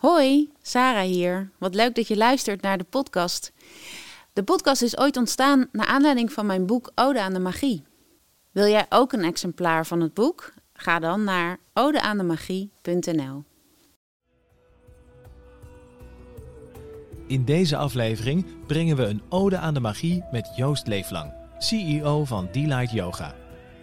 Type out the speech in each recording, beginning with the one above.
Hoi, Sarah hier. Wat leuk dat je luistert naar de podcast. De podcast is ooit ontstaan naar aanleiding van mijn boek Ode aan de Magie. Wil jij ook een exemplaar van het boek? Ga dan naar odeaandemagie.nl. In deze aflevering brengen we een ode aan de magie met Joost Leeflang, CEO van Delight Yoga.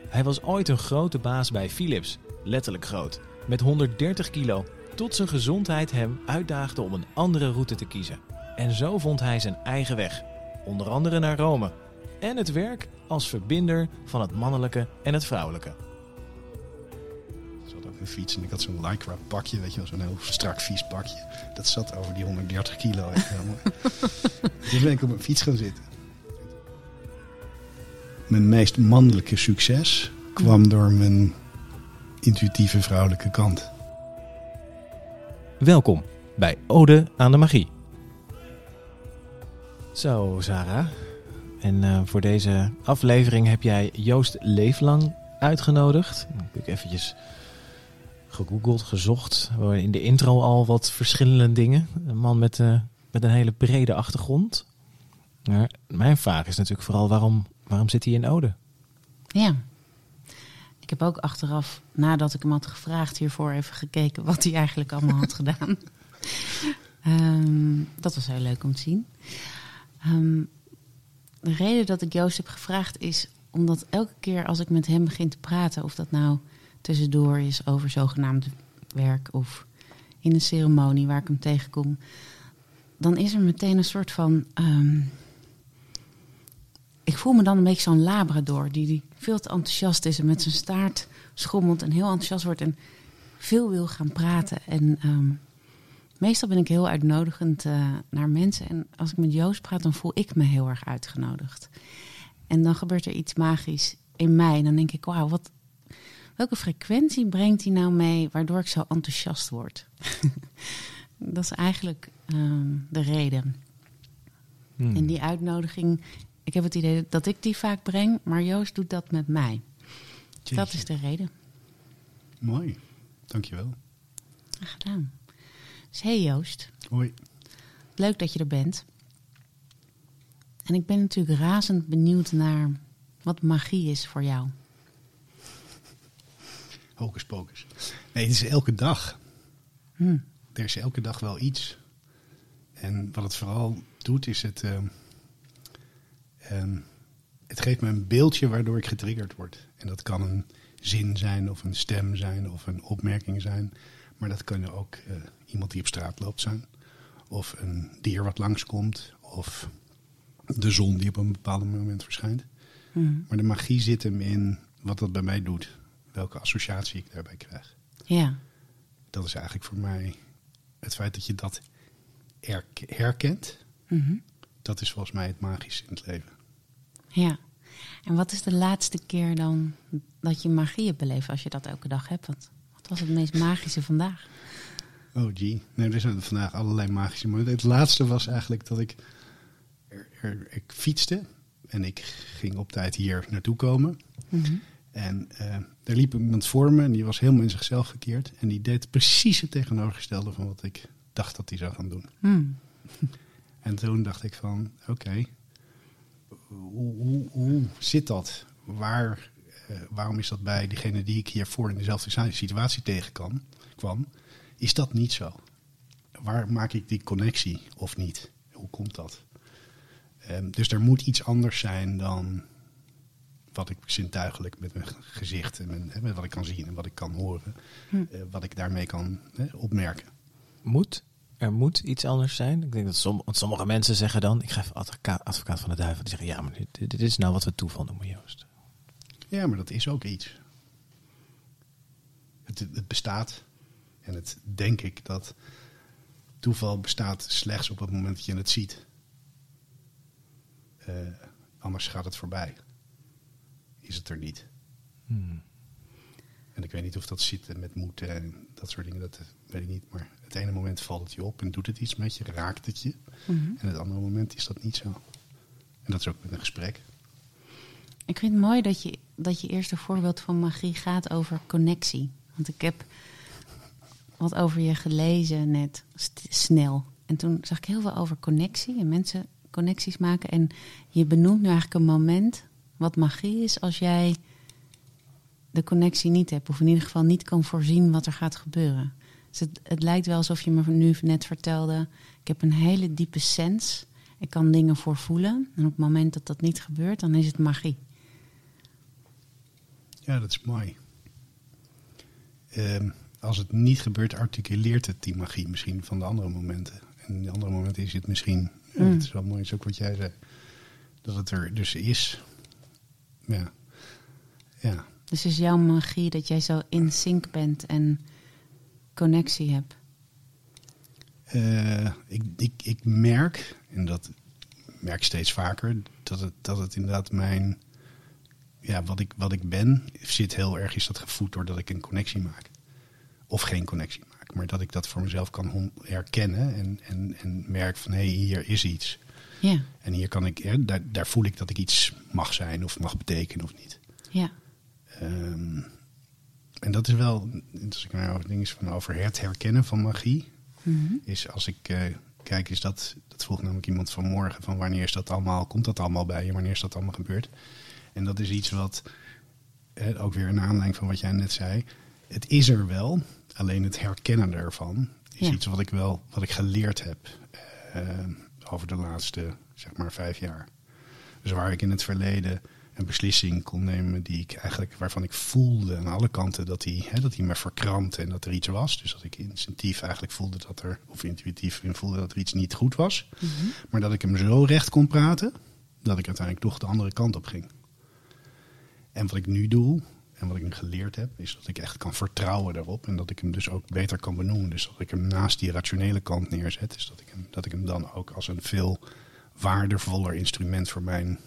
Hij was ooit een grote baas bij Philips, letterlijk groot, met 130 kilo, tot zijn gezondheid hem uitdaagde om een andere route te kiezen. En zo vond hij zijn eigen weg, onder andere naar Rome. En het werk als verbinder van het mannelijke en het vrouwelijke. Ik zat op een fiets en ik had zo'n lycra pakje, weet je wel, zo'n heel strak vies pakje. Dat zat over die 130 kilo. Toen ben ik op mijn fiets gaan zitten. Mijn meest mannelijke succes kwam door mijn intuïtieve vrouwelijke kant. Welkom bij Ode aan de Magie. Zo, Sarah. En eh, voor deze aflevering heb jij Joost Leeflang uitgenodigd. Ik heb ik eventjes gegoogeld, gezocht. In de intro al wat verschillende dingen. Een man met, eh, met een hele brede achtergrond. Maar mijn vraag is natuurlijk vooral waarom, waarom zit hij in Ode? Ja. Ik heb ook achteraf, nadat ik hem had gevraagd hiervoor, even gekeken wat hij eigenlijk allemaal had gedaan. Ehm, dat was heel leuk om te zien. Ehm, de reden dat ik Joost heb gevraagd is omdat elke keer als ik met hem begin te praten, of dat nou tussendoor is over zogenaamd werk of in een ceremonie waar ik hem tegenkom, dan is er meteen een soort van. ehm, ik voel me dan een beetje zo'n labrador die, die veel te enthousiast is en met zijn staart schommelt en heel enthousiast wordt en veel wil gaan praten. En ehm, meestal ben ik heel uitnodigend eh, naar mensen. En als ik met Joost praat, dan voel ik me heel erg uitgenodigd. En dan gebeurt er iets magisch in mij. En dan denk ik, wauw, wat, welke frequentie brengt hij nou mee waardoor ik zo enthousiast word? dat is eigenlijk ehm, de reden. Hmm. En die uitnodiging, ik heb het idee dat ik die vaak breng, maar Joost doet dat met mij. Dat is de reden. Mooi, dankjewel. Graag gedaan. Dus hey Joost, Hoi. leuk dat je er bent. En ik ben natuurlijk razend benieuwd naar wat magie is voor jou. Hocus pocus. Nee, het is elke dag. Hm. Er is elke dag wel iets. En wat het vooral doet, is het. ehm, ehm, het geeft me een beeldje waardoor ik getriggerd word. En dat kan een zin zijn, of een stem zijn, of een opmerking zijn. Maar dat kan ook eh, iemand die op straat loopt zijn. Of een dier wat langskomt. Of de zon die op een bepaald moment verschijnt. Hm. Maar de magie zit hem in wat dat bij mij doet. Welke associatie ik daarbij krijg Ja, dat is eigenlijk voor mij het feit dat je dat herk- herkent. Mhm. Dat is volgens mij het magische in het leven. Ja. En wat is de laatste keer dan dat je magie hebt beleefd als je dat elke dag hebt? Wat, wat was het meest magische vandaag? Oh gee, nee, er zijn vandaag allerlei magische momenten. Het laatste was eigenlijk dat ik, er, er- ik fietste en ik ging op tijd hier naartoe komen. Mhm. En eh er liep iemand voor me en die was helemaal in zichzelf gekeerd. En die deed precies het tegenovergestelde van wat ik dacht dat hij zou gaan doen. Hm. En toen dacht ik van, oké, hoe, hoe, hoe zit dat? Waar, eh, waarom is dat bij degene die ik hiervoor in dezelfde situatie tegenkwam, kwam, is dat niet zo? Waar maak ik die connectie of niet? Hoe komt dat? Ehm, dus er moet iets anders zijn dan wat ik zintuigelijk met mijn gezicht en mijn, hè, met wat ik kan zien en wat ik kan horen, Hm. eh, wat ik daarmee kan hè, opmerken. Moet? Er moet iets anders zijn. Ik denk dat som- sommige mensen zeggen dan, ik ga even advocaat, advocaat van de duivel, die zeggen ja, maar dit, dit is nou wat we toeval noemen, Joost. Ja, maar dat is ook iets. Het, het bestaat. En het denk ik dat toeval bestaat slechts op het moment dat je het ziet. Eh, anders gaat het voorbij. Is het er niet. Hmm. En ik weet niet of dat zit met moeten en dat soort dingen. Dat weet ik niet. Maar het ene moment valt het je op en doet het iets met je, raakt het je. Mhm. En het andere moment is dat niet zo. En dat is ook met een gesprek. Ik vind het mooi dat je, dat je eerste voorbeeld van magie gaat over connectie. Want ik heb wat over je gelezen net, snel. En toen zag ik heel veel over connectie en mensen connecties maken. En je benoemt nu eigenlijk een moment wat magie is als jij de connectie niet hebt. Of in ieder geval niet kan voorzien wat er gaat gebeuren. Dus het, het lijkt wel alsof je me nu net vertelde... ik heb een hele diepe sens. Ik kan dingen voorvoelen. En op het moment dat dat niet gebeurt, dan is het magie. Ja, dat is mooi. Ehm, als het niet gebeurt, articuleert het die magie misschien van de andere momenten. En in de andere momenten is het misschien, ja, Mm. dat is wel mooi, is ook wat jij zei, dat het er dus is. Ja. Ja. Dus is jouw magie dat jij zo in sync bent en connectie hebt. Eh, ik, ik, ik merk, en dat merk steeds vaker, dat het, dat het inderdaad mijn, ja, wat ik, wat ik ben, zit heel erg, is dat gevoed doordat ik een connectie maak. Of geen connectie maak, maar dat ik dat voor mezelf kan herkennen en, en, en merk van hé, hey, hier is iets. Ja, En hier kan ik, daar, daar voel ik dat ik iets mag zijn of mag betekenen of niet. ja, Ehm, en dat is wel, als ik nou over dingen van over het herkennen van magie, Mhm. is als ik eh, kijk, is dat, dat vroeg namelijk iemand vanmorgen, van wanneer is dat allemaal, komt dat allemaal bij je, wanneer is dat allemaal gebeurd? En dat is iets wat, eh, ook weer een aanleiding van wat jij net zei, het is er wel, alleen het herkennen ervan is Ja. iets wat ik wel, wat ik geleerd heb eh, over de laatste, zeg maar, vijf jaar. Dus waar ik in het verleden een beslissing kon nemen die ik eigenlijk, waarvan ik voelde aan alle kanten dat die, hè, dat die me verkrampte en dat er iets was. Dus dat ik instinctief eigenlijk voelde dat er, of intuïtief voelde dat er iets niet goed was. Maar dat ik hem zo recht kon praten, dat ik uiteindelijk toch de andere kant op ging. En wat ik nu doe, en wat ik nu geleerd heb, is dat ik echt kan vertrouwen daarop. En dat ik hem dus ook beter kan benoemen. Dus dat ik hem naast die rationele kant neerzet. Dus dat ik hem, dat ik hem dan ook als een veel waardevoller instrument voor mijn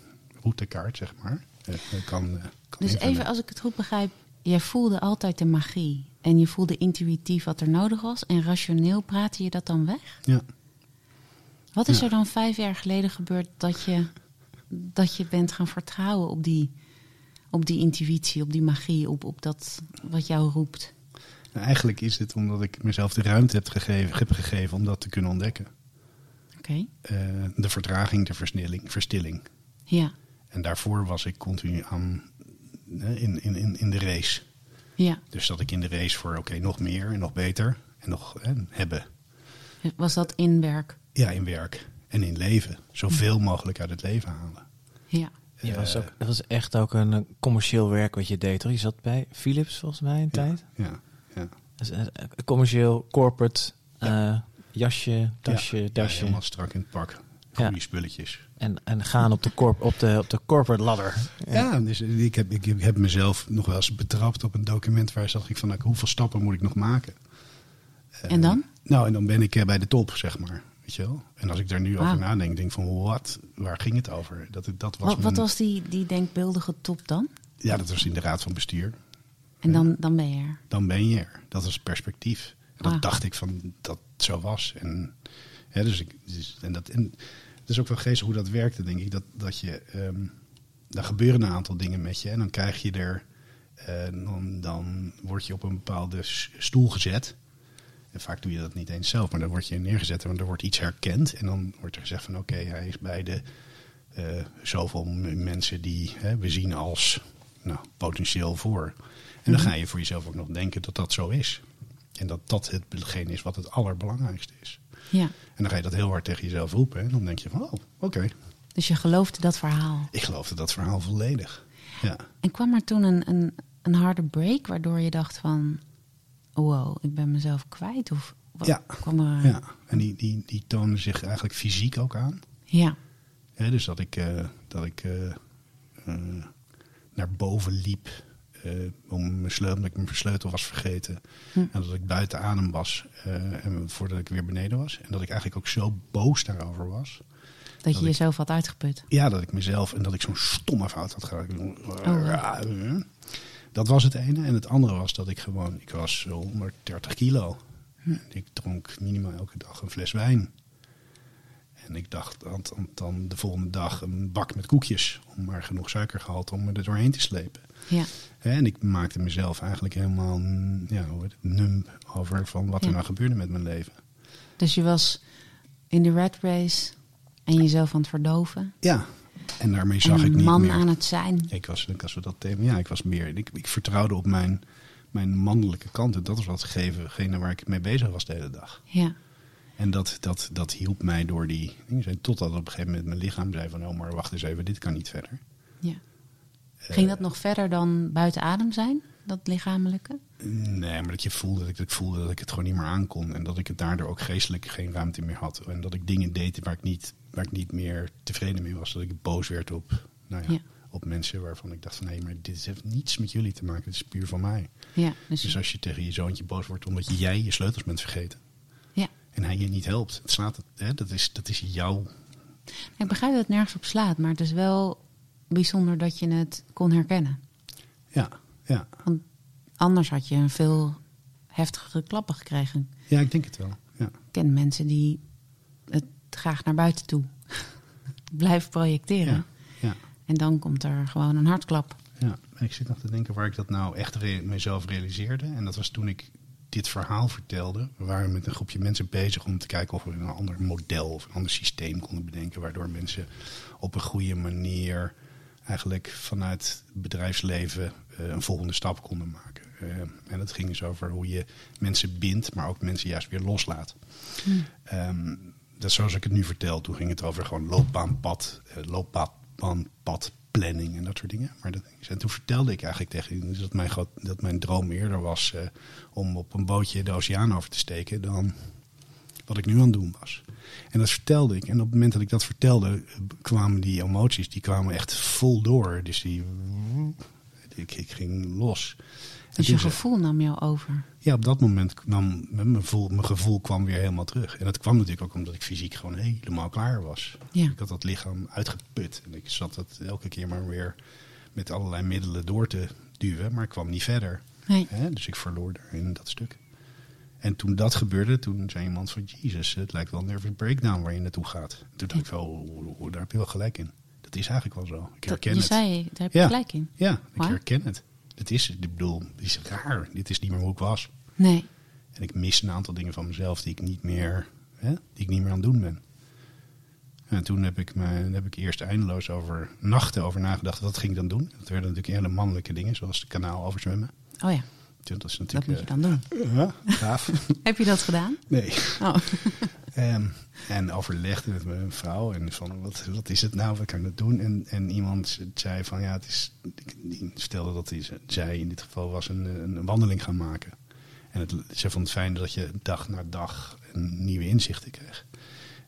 routekaart, zeg maar, eh, eh, kan, eh, kan Dus invullen. even als ik het goed begrijp, jij voelde altijd de magie. En je voelde intuïtief wat er nodig was. En rationeel praatte je dat dan weg? Ja. Wat is Ja. er dan vijf jaar geleden gebeurd dat je, dat je bent gaan vertrouwen op die, op die intuïtie, op die magie, op, op dat wat jou roept? Nou, eigenlijk is het omdat ik mezelf de ruimte heb gegeven, heb gegeven om dat te kunnen ontdekken. Oké, de vertraging, de versnelling, verstilling. ja, En daarvoor was ik continu aan, in, in, in, in de race. ja. Dus dat ik in de race voor oké, nog meer en nog beter en nog eh, hebben. Was dat in werk? Ja, in werk en in leven. Zoveel mogelijk uit het leven halen. Ja, Je was Eh, ook, dat was echt ook een, commercieel werk wat je deed, toch? Je zat bij Philips volgens mij een ja, tijd. Ja, ja. Dus, eh, commercieel, corporate, eh, jasje, tasje, Ja, dasje. helemaal strak in het pak. Ja. Goede spulletjes. En, en gaan op de, corp, op, de, op de corporate ladder. Ja, dus ik heb, ik heb mezelf nog wel eens betrapt op een document waar zag ik van nou, hoeveel stappen moet ik nog maken. en dan? Nou, en dan ben ik eh, bij de top, zeg maar. Weet je wel? En als ik daar nu over Wauw. nadenk, denk ik van wat, waar ging het over? Dat, dat was Wat, wat mijn- was die, die denkbeeldige top dan? Ja, dat was in de raad van bestuur. En dan, dan ben je er. Dan ben je er. Dat was perspectief. En dat Ah. dacht ik van dat het zo was. En, ja, dus ik, dus, en, dat, en is ook wel geestig hoe dat werkte, denk ik. Dat, dat je, ehm daar gebeuren een aantal dingen met je. En dan krijg je er, eh, dan, dan word je op een bepaalde stoel gezet. En vaak doe je dat niet eens zelf, maar dan word je neergezet en er wordt iets herkend. En dan wordt er gezegd van oké, hij is bij de eh, zoveel mensen die hè, we zien als nou, potentieel voor. En dan ga je voor jezelf ook nog denken dat dat zo is. En dat dat hetgeen is wat het allerbelangrijkste is. Ja. En dan ga je dat heel hard tegen jezelf roepen. En dan denk je van, oh, oké. Dus je geloofde dat verhaal. Ik geloofde dat verhaal volledig. Ja. En kwam er toen een, een, een harde break waardoor je dacht van... Wow, ik ben mezelf kwijt? Of wat Ja. kwam er... ja. En die, die, die tonen zich eigenlijk fysiek ook aan. Ja. Hè, dus dat ik, eh, dat ik eh, eh, naar boven liep eh, om mijn sleutel, omdat ik mijn sleutel was vergeten. Hm. En dat ik buiten adem was eh, en voordat ik weer beneden was. En dat ik eigenlijk ook zo boos daarover was. Dat je ik- jezelf had uitgeput. Ja, dat ik mezelf en dat ik zo'n stomme fout had gedaan. Oh. Dat was het ene. En het andere was dat ik gewoon, ik was 130 kilo. En ik dronk minimaal elke dag een fles wijn. En ik dacht dan, dan, dan de volgende dag een bak met koekjes. Om maar genoeg suikergehalte om me er doorheen te slepen. Ja. En ik maakte mezelf eigenlijk helemaal ja, hoe heet het, num over van wat er nou gebeurde met mijn leven. Dus je was in de rat race en jezelf aan het verdoven. Ja, en daarmee zag en ik een niet man meer. aan het zijn. Ik was, ik was dat thema, ja, ik was meer. Ik, ik vertrouwde op mijn, mijn mannelijke kant. En dat was wat gegevengene waar ik mee bezig was de hele dag. Ja. En dat, dat, dat hielp mij door die dingen. Totdat op een gegeven moment mijn lichaam zei van... oh, maar wacht eens even, dit kan niet verder. ja. Ging dat nog verder dan buiten adem zijn, dat lichamelijke? Nee, maar dat je voelde dat ik, dat ik voelde dat ik het gewoon niet meer aankon. En dat ik het daardoor ook geestelijk geen ruimte meer had. En dat ik dingen deed waar ik niet, waar ik niet meer tevreden mee was. Dat ik boos werd op, nou ja, Ja. op mensen waarvan ik dacht van... nee, maar dit heeft niets met jullie te maken. Het is puur van mij. Ja, dus, Dus als je tegen je zoontje boos wordt omdat jij je sleutels bent vergeten... ja. en hij je niet helpt, het slaat hè, dat, is, dat is jouw... Ik begrijp dat het nergens op slaat, maar het is wel bijzonder dat je het kon herkennen. Ja, ja. Want anders had je een veel heftigere klappen gekregen. ja, ik denk het wel. Ja. Ik ken mensen die het graag naar buiten toe blijven projecteren. Ja, ja, En dan komt er gewoon een hartklap. ja. Ik zit nog te denken waar ik dat nou echt re- mezelf realiseerde. En dat was toen ik dit verhaal vertelde. We waren met een groepje mensen bezig om te kijken of we een ander model of een ander systeem konden bedenken. Waardoor mensen op een goede manier eigenlijk vanuit het bedrijfsleven eh, een volgende stap konden maken. Eh, en dat ging dus over hoe je mensen bindt, maar ook mensen juist weer loslaat. Ehm, dat zoals ik het nu vertel. Toen ging het over gewoon loopbaanpad, eh, loopbaanpadplanning en dat soort dingen. Maar dat, en toen vertelde ik eigenlijk tegen hen dat mijn, groot- dat mijn droom eerder was om op een bootje de oceaan over te steken dan wat ik nu aan het doen was. En dat vertelde ik. En op het moment dat ik dat vertelde, eh, kwamen die emoties, die kwamen echt vol door. Dus die, ik, ik ging los. Dus je gevoel nam jou over. ja, op dat moment kwam mijn gevoel, mijn gevoel kwam weer helemaal terug. En dat kwam natuurlijk ook omdat ik fysiek gewoon helemaal klaar was. Ja. Ik had dat lichaam uitgeput. En ik zat dat elke keer maar weer met allerlei middelen door te duwen. Maar ik kwam niet verder. Nee. Dus ik verloor daarin dat stuk. En toen dat gebeurde, toen zei iemand van... Jezus, het lijkt wel een nervous breakdown waar je naartoe gaat. Toen dacht ik wel, oh, oh, daar heb je wel gelijk in. Dat is eigenlijk wel zo. Ik Dat, herken je het. zei, daar heb je Ja. gelijk in. Ja, ik herken het. Het is, ik bedoel, het is raar. Dit is niet meer hoe ik was. Nee. En ik mis een aantal dingen van mezelf die ik niet meer, hè, die ik niet meer aan het doen ben. En toen heb ik, me, heb ik eerst eindeloos over nachten over nagedacht. Wat ging ik dan doen? Dat werden natuurlijk hele mannelijke dingen, zoals de kanaal overzwemmen. Oh ja, Dat is dat natuurlijk. moet je dan doen. eh, ja, gaaf. Heb je dat gedaan? nee. Oh. Ehm, en overlegde met mijn vrouw en van wat, wat is het nou, wat kan ik dat doen? En, en iemand zei van ja, het is, die stelde dat hij, zij in dit geval was een, een wandeling gaan maken. En het, ze vond het fijn dat je dag na dag een nieuwe inzichten kreeg.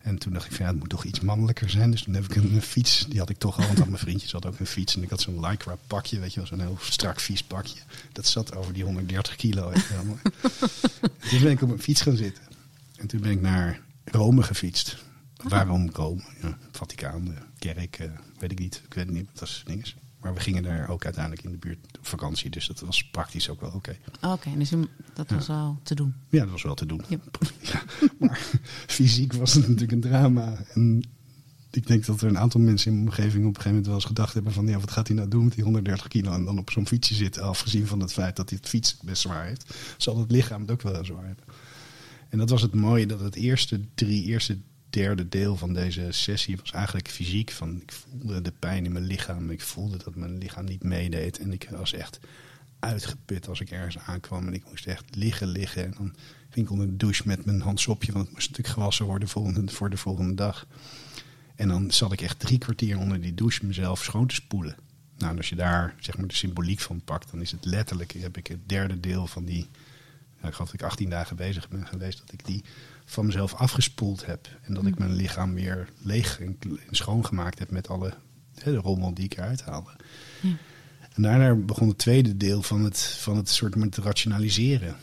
En toen dacht ik van ja, het moet toch iets mannelijker zijn. Dus toen heb ik een, een fiets, die had ik toch al, want mijn vriendjes had ook een fiets. En ik had zo'n lycra pakje, weet je wel, zo'n heel strak vies pakje. Dat zat over die 130 kilo. weet je wel. En toen ben ik op een fiets gaan zitten. En toen ben ik naar Rome gefietst. Waarom Rome? Ja, Vaticaan, de kerk, eh, weet ik niet. Ik weet het niet, wat dat is dinges. Maar we gingen daar ook uiteindelijk in de buurt op vakantie. Dus dat was praktisch ook wel oké. Oké, dus dat was wel te doen. Ja, dat was wel te doen. Ja. Ja, maar fysiek was het natuurlijk een drama. En ik denk dat er een aantal mensen in mijn omgeving op een gegeven moment wel eens gedacht hebben van... ja, wat gaat hij nou doen met die 130 kilo en dan op zo'n fietsje zitten... afgezien van het feit dat hij het fiets best zwaar heeft. Zal het lichaam het ook wel zwaar hebben. En dat was het mooie, dat het eerste drie, eerste derde deel van deze sessie was eigenlijk fysiek. Van, ik voelde de pijn in mijn lichaam, ik voelde dat mijn lichaam niet meedeed. En ik was echt uitgeput als ik ergens aankwam. En ik moest echt liggen, liggen. En dan ging ik onder de douche met mijn handsopje, want het moest natuurlijk gewassen worden volgende, voor de volgende dag. En dan zat ik echt drie kwartier onder die douche mezelf schoon te spoelen. Nou, als je daar zeg maar de symboliek van pakt, dan is het letterlijk, heb ik het derde deel van die, ik geloof dat ik 18 dagen bezig ben geweest, dat ik die van mezelf afgespoeld heb. En dat ik mijn lichaam weer leeg en, en schoongemaakt heb met alle hè, de rommel die ik eruit haalde. En daarna begon het tweede deel van het, van het soort met rationaliseren.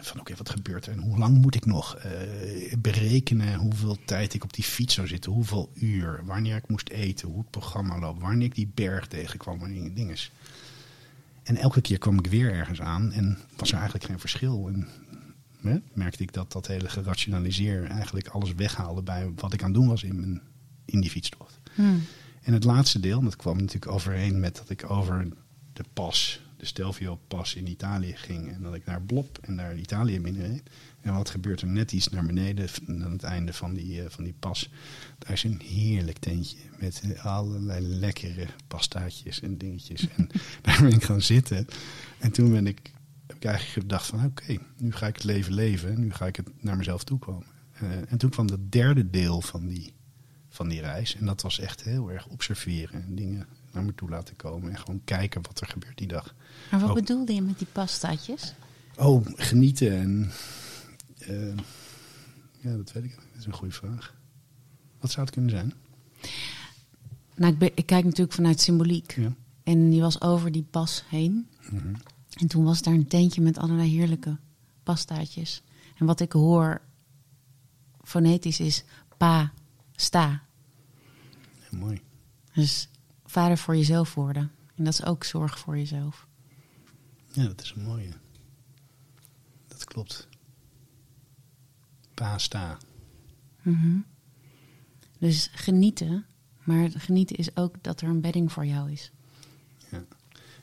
Van oké, wat gebeurt er en hoe lang moet ik nog eh, berekenen hoeveel tijd ik op die fiets zou zitten, hoeveel uur, wanneer ik moest eten, hoe het programma loopt, wanneer ik die berg tegenkwam, wanneer dinges. En elke keer kwam ik weer ergens aan en was er eigenlijk geen verschil. En hè, merkte ik dat dat hele gerationaliseer eigenlijk alles weghaalde bij wat ik aan het doen was in, mijn, in die fietstocht. Hmm. En het laatste deel, dat kwam natuurlijk overeen met dat ik over de pas, de Stelvio pas in Italië ging. En dat ik naar Blob en naar Italië binnenreed. En wat gebeurt er net iets naar beneden, aan het einde van die, eh, van die pas. Daar is een heerlijk tentje met eh, allerlei lekkere pastaatjes en dingetjes. En daar ben ik gaan zitten. En toen ben ik, ik eigenlijk gedacht van oké, nu ga ik het leven leven. Nu ga ik het naar mezelf toe komen. Eh, en toen kwam het derde deel van die, van die reis. En dat was echt heel erg observeren en dingen naar me toe laten komen. En gewoon kijken wat er gebeurt die dag. Maar wat Oh. bedoelde je met die pastaatjes? Oh, genieten en... eh, ja, dat weet ik niet. Dat is een goede vraag. Wat zou het kunnen zijn? Nou, ik, ben- ik kijk natuurlijk vanuit symboliek. Ja. En die was over die pas heen. Mhm. En toen was daar een tentje met allerlei heerlijke pastaatjes. En wat ik hoor fonetisch is pa, sta. Ja, mooi. Dus vader voor jezelf worden. En dat is ook zorg voor jezelf. Ja, dat is een mooie. Dat klopt. Pasta. Mhm. Dus genieten. Maar genieten is ook dat er een bedding voor jou is.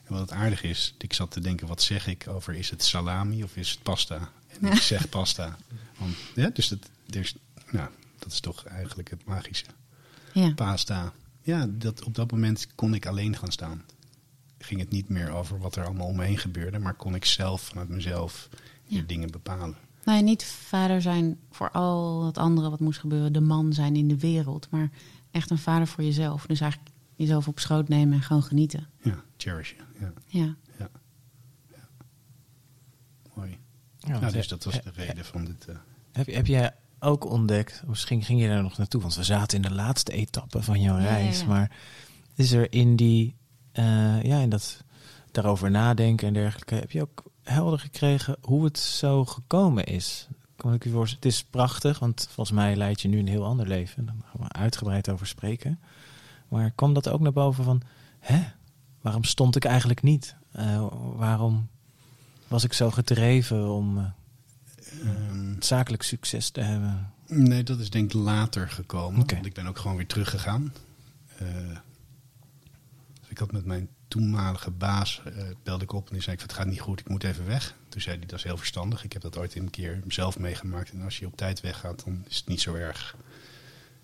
En wat het aardig is, ik zat te denken, wat zeg ik over, is het salami of is het pasta? En ik zeg pasta. Want, ja, dus dat, dus, nou, dat is toch eigenlijk het magische. Ja. Pasta. Ja, dat, op dat moment kon ik alleen gaan staan. Ging het niet meer over wat er allemaal om me heen gebeurde, maar kon ik zelf vanuit mezelf die Ja. dingen bepalen. Nou, ja, niet vader zijn voor al het andere wat moest gebeuren. De man zijn in de wereld. Maar echt een vader voor jezelf. Dus eigenlijk jezelf op schoot nemen en gewoon genieten. Ja, cherishen. Ja, Ja. ja. ja. Mooi. Ja, Nou, dus dat was de reden van dit. eh, Heb, heb jij ook ontdekt, misschien ging je daar nog naartoe, want we zaten in de laatste etappe van jouw reis. ja. Maar is er in die, eh, ja, in dat daarover nadenken en dergelijke, heb je ook helder gekregen hoe het zo gekomen is? Kan ik u voorstellen? Het is prachtig, want volgens mij leid je nu een heel ander leven. Daar gaan we uitgebreid over spreken. Maar kwam dat ook naar boven van, hè, waarom stond ik eigenlijk niet? Eh, waarom was ik zo gedreven om eh, ehm, zakelijk succes te hebben? Nee, dat is denk ik later gekomen. Want ik ben ook gewoon weer teruggegaan. Dus ik had met mijn toenmalige baas, belde ik op en die zei, ik het gaat niet goed, ik moet even weg. Toen zei hij, dat is heel verstandig. Ik heb dat ooit een keer zelf meegemaakt. En als je op tijd weggaat, dan is het niet zo erg.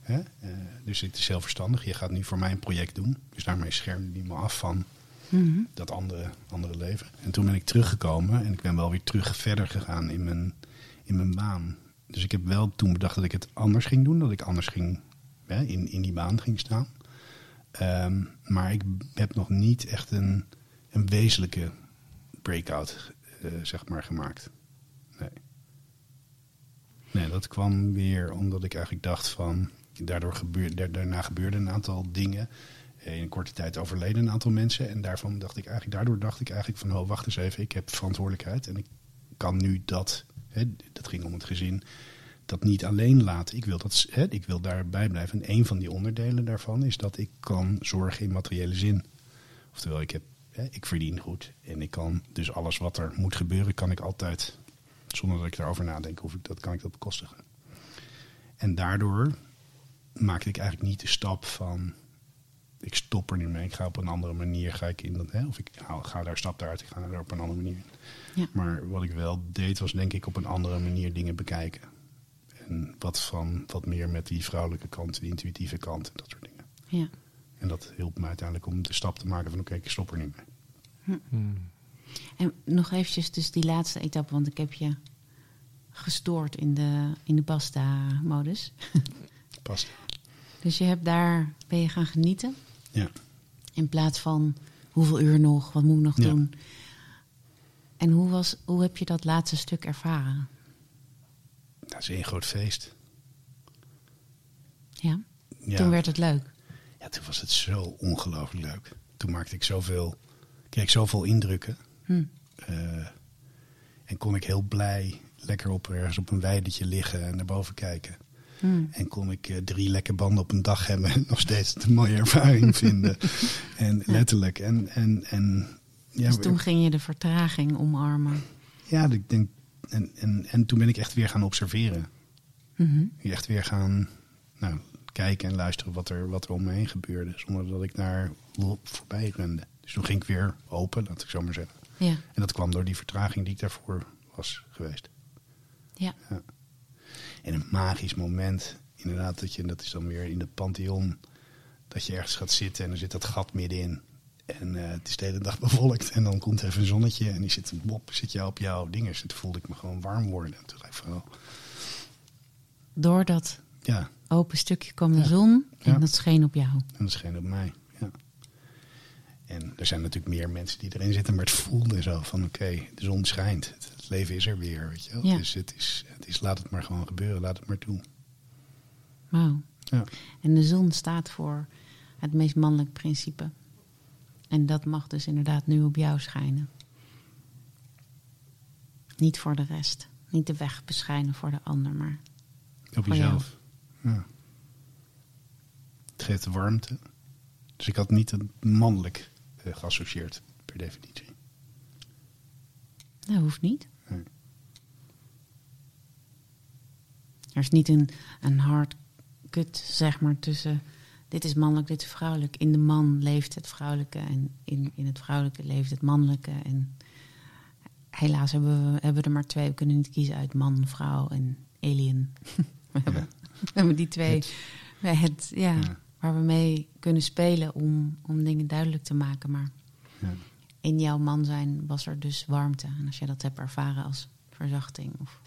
Hè? Eh, dus het is heel verstandig. Je gaat nu voor mij een project doen. Dus daarmee schermde hij me af van Mhm. dat andere, andere leven. En toen ben ik teruggekomen en ik ben wel weer terug verder gegaan in mijn, in mijn baan. Dus ik heb wel toen bedacht dat ik het anders ging doen, dat ik anders ging hè, in, in die baan ging staan. Ehm, maar ik heb nog niet echt een, een wezenlijke breakout eh, zeg maar, gemaakt. Nee. Nee, dat kwam weer omdat ik eigenlijk dacht van... Daardoor gebeurde, da- daarna gebeurden een aantal dingen. Eh, In een korte tijd overleden een aantal mensen. En daarvan dacht ik eigenlijk, daardoor dacht ik eigenlijk van... Oh, wacht eens even, ik heb verantwoordelijkheid. En ik kan nu dat, hè, dat ging om het gezin, dat niet alleen laten. Ik wil, dat, hè, ik wil daarbij blijven. En een van die onderdelen daarvan is dat ik kan zorgen in materiële zin. Oftewel, ik, heb, hè, ik verdien goed. En ik kan dus alles wat er moet gebeuren, kan ik altijd... Zonder dat ik daarover nadenk, hoef ik, dat, kan ik dat bekostigen. En daardoor maakte ik eigenlijk niet de stap van... Ik stop er nu mee, ik ga op een andere manier, ga ik in dat, hè, of ik haal- ga daar stap uit, ik ga er op een andere manier in. Ja. Maar wat ik wel deed, was denk ik op een andere manier dingen bekijken. En wat van, wat meer met die vrouwelijke kant, die intuïtieve kant en dat soort dingen. Ja. En dat hielp me uiteindelijk om de stap te maken van oké, ik stop er nu mee. En nog eventjes dus die laatste etappe, want ik heb je gestoord in de, in de pasta-modus. Past. Dus je hebt daar, ben je gaan genieten Ja. in plaats van hoeveel uur nog, wat moet ik nog Ja. doen. En hoe, was, hoe heb je dat laatste stuk ervaren? Dat is één groot feest. Ja? Ja. Toen werd het leuk. Ja, toen was het zo ongelooflijk leuk. Toen maakte ik zoveel, kreeg ik zoveel indrukken. Hm. Eh, en kon ik heel blij lekker op ergens op een weidetje liggen en naar boven kijken. Hm. En kon ik eh, drie lekke banden op een dag hebben en nog steeds een mooie ervaring vinden. En letterlijk. En, en, en ja, Dus toen ging je de vertraging omarmen. ja, ik denk, En, en, en toen ben ik echt weer gaan observeren. Mhm. Echt weer gaan nou, kijken en luisteren wat er, wat er om me heen gebeurde. Zonder dat ik daar voorbij rende. Dus toen ging ik weer open, laat ik zo maar zeggen. Ja. En dat kwam door die vertraging die ik daarvoor was geweest. Ja. En een magisch moment, inderdaad, dat, je, dat is dan weer in het Pantheon. Dat je ergens gaat zitten en er zit dat gat middenin. En eh, het is de hele dag bevolkt. En dan komt even een zonnetje en die zit, wop, zit je op jouw dinges. En toen voelde ik me gewoon warm worden. En toen dacht ik van, oh, Door dat ja, open stukje kwam de Ja. zon en Ja. dat scheen op jou. en dat scheen op mij. Ja. En er zijn natuurlijk meer mensen die erin zitten, maar het voelde zo van, oké, de zon schijnt. Het, het leven is er weer, weet je wel. Ja. Dus het is, het is, laat het maar gewoon gebeuren, laat het maar toe. Wauw. Ja. En de zon staat voor het meest mannelijk principe. En dat mag dus inderdaad nu op jou schijnen. Niet voor de rest. Niet de weg beschijnen voor de ander, maar Op jezelf. Ja. Het geeft warmte. Dus ik had niet een mannelijk eh, geassocieerd, per definitie. Dat hoeft niet. Nee. Er is niet een, een hard cut, zeg maar, tussen dit is mannelijk, dit is vrouwelijk. In de man leeft het vrouwelijke en in, in het vrouwelijke leeft het mannelijke. En helaas hebben we, hebben we er maar twee. We kunnen niet kiezen uit man, vrouw en alien. we, hebben, we hebben die twee het, het, ja, Ja. waar we mee kunnen spelen om, om dingen duidelijk te maken. Maar Ja. In jouw man zijn was er dus warmte. En als je dat hebt ervaren als verzachting of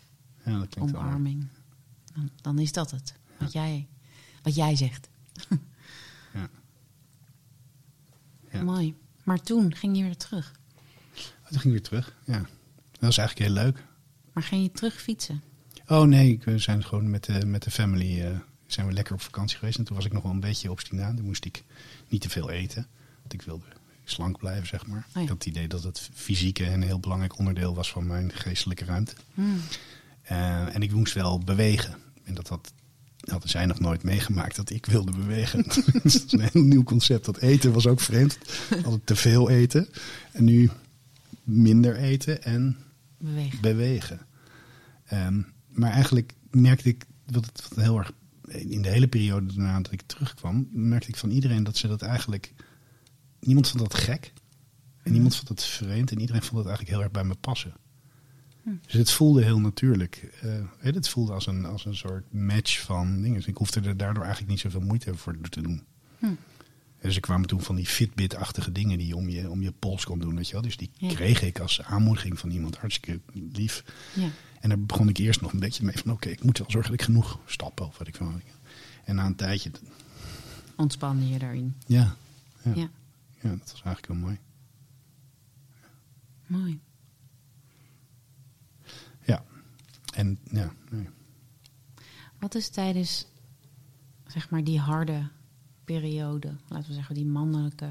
ja, omarming. Dan, dan is dat het. Wat jij, wat jij zegt. Ja. Ja. Mooi. Maar toen ging je weer terug. Oh, toen ging ik weer terug. Ja. Dat was eigenlijk heel leuk. Maar ging je terug fietsen? Oh nee, we zijn gewoon met de, met de family eh, zijn we lekker op vakantie geweest. En toen was ik nog wel een beetje obstinaat. Toen moest ik niet te veel eten. Want ik wilde slank blijven, zeg maar. ja. Ik had het idee dat het fysieke een heel belangrijk onderdeel was van mijn geestelijke ruimte. Hmm. Eh, en ik moest wel bewegen. En dat had, hadden zij nog nooit meegemaakt dat ik wilde bewegen. Het is een heel nieuw concept. Dat eten was ook vreemd. Altijd te veel eten. En nu minder eten en Bewegen. bewegen. Ehm, maar eigenlijk merkte ik dat het heel erg. In de hele periode daarna dat ik terugkwam, merkte ik van iedereen dat ze dat eigenlijk. Niemand vond dat gek. En niemand vond het vreemd. En iedereen vond het eigenlijk heel erg bij me passen. Dus het voelde heel natuurlijk. Eh, hè, het voelde als een, als een soort match van dingen. Dus ik hoefde er daardoor eigenlijk niet zoveel moeite voor te doen. Hm. Dus er kwamen toen van die Fitbit-achtige dingen die je om je, om je pols kon doen. Weet je wel? Dus die Ja. kreeg ik als aanmoediging van iemand hartstikke lief. Ja. En daar begon ik eerst nog een beetje mee van... oké, ik moet wel zorgen dat ik genoeg stappen of wat ik van. En na een tijdje... Ontspannen je daarin. Ja, ja, Ja. Ja. dat was eigenlijk heel mooi. Mooi. Ja, en ja, nee. Wat is tijdens, zeg maar, die harde periode, laten we zeggen, die mannelijke,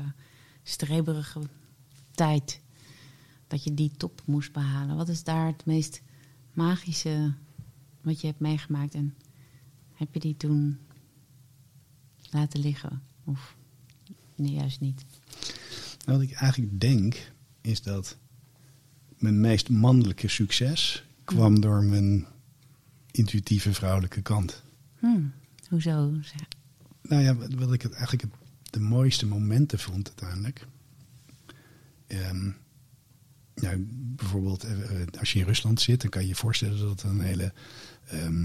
streberige tijd, dat je die top moest behalen? Wat is daar het meest magische wat je hebt meegemaakt? En heb je die toen laten liggen? Of nee, juist niet? Nou, wat ik eigenlijk denk, is dat mijn meest mannelijke succes kwam door mijn intuïtieve vrouwelijke kant. Hmm, hoezo? Nou ja, wat wat ik het eigenlijk het, de mooiste momenten vond uiteindelijk. Ehm, nou, bijvoorbeeld eh, eh, als je in Rusland zit, dan kan je je voorstellen dat het een hele ehm,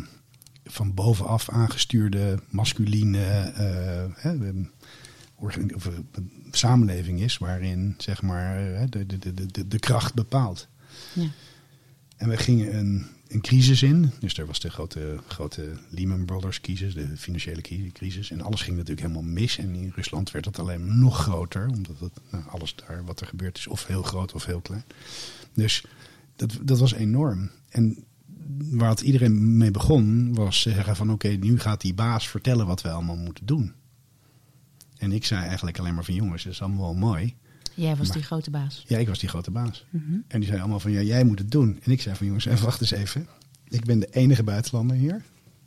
van bovenaf aangestuurde masculine eh, of, eh, samenleving is, waarin zeg maar eh, de, de, de, de, de kracht bepaalt. Ja. En we gingen een, een crisis in. Dus er was de grote, grote Lehman Brothers crisis, de financiële cri- crisis. En alles ging natuurlijk helemaal mis. En in Rusland werd het alleen nog groter. Omdat het, nou, alles daar wat er gebeurd is, of heel groot of heel klein. Dus dat, dat was enorm. En waar het iedereen mee begon, was zeggen van oké, nu gaat die baas vertellen wat we allemaal moeten doen. En ik zei eigenlijk alleen maar van jongens, dat is allemaal wel mooi. Jij was Maar- die grote baas. Ja, ik was die grote baas. Mhm. En die zei allemaal van, ja, jij moet het doen. En ik zei van, jongens, even wacht eens even. Ik ben de enige buitenlander hier.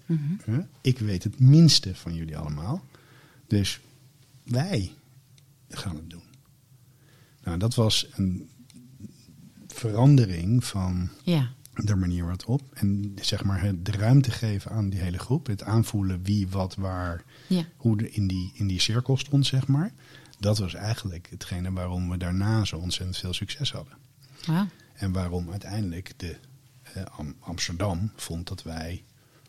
Mhm. Ik weet het minste van jullie allemaal. Dus wij gaan het doen. Nou, dat was een verandering van Ja, de manier waarop. En zeg maar het- de ruimte geven aan die hele groep. Het aanvoelen wie, wat, waar, Ja. hoe in die, in die cirkel stond, zeg maar. Dat was eigenlijk hetgene waarom we daarna zo ontzettend veel succes hadden. En waarom uiteindelijk de, eh, Am- Amsterdam vond dat wij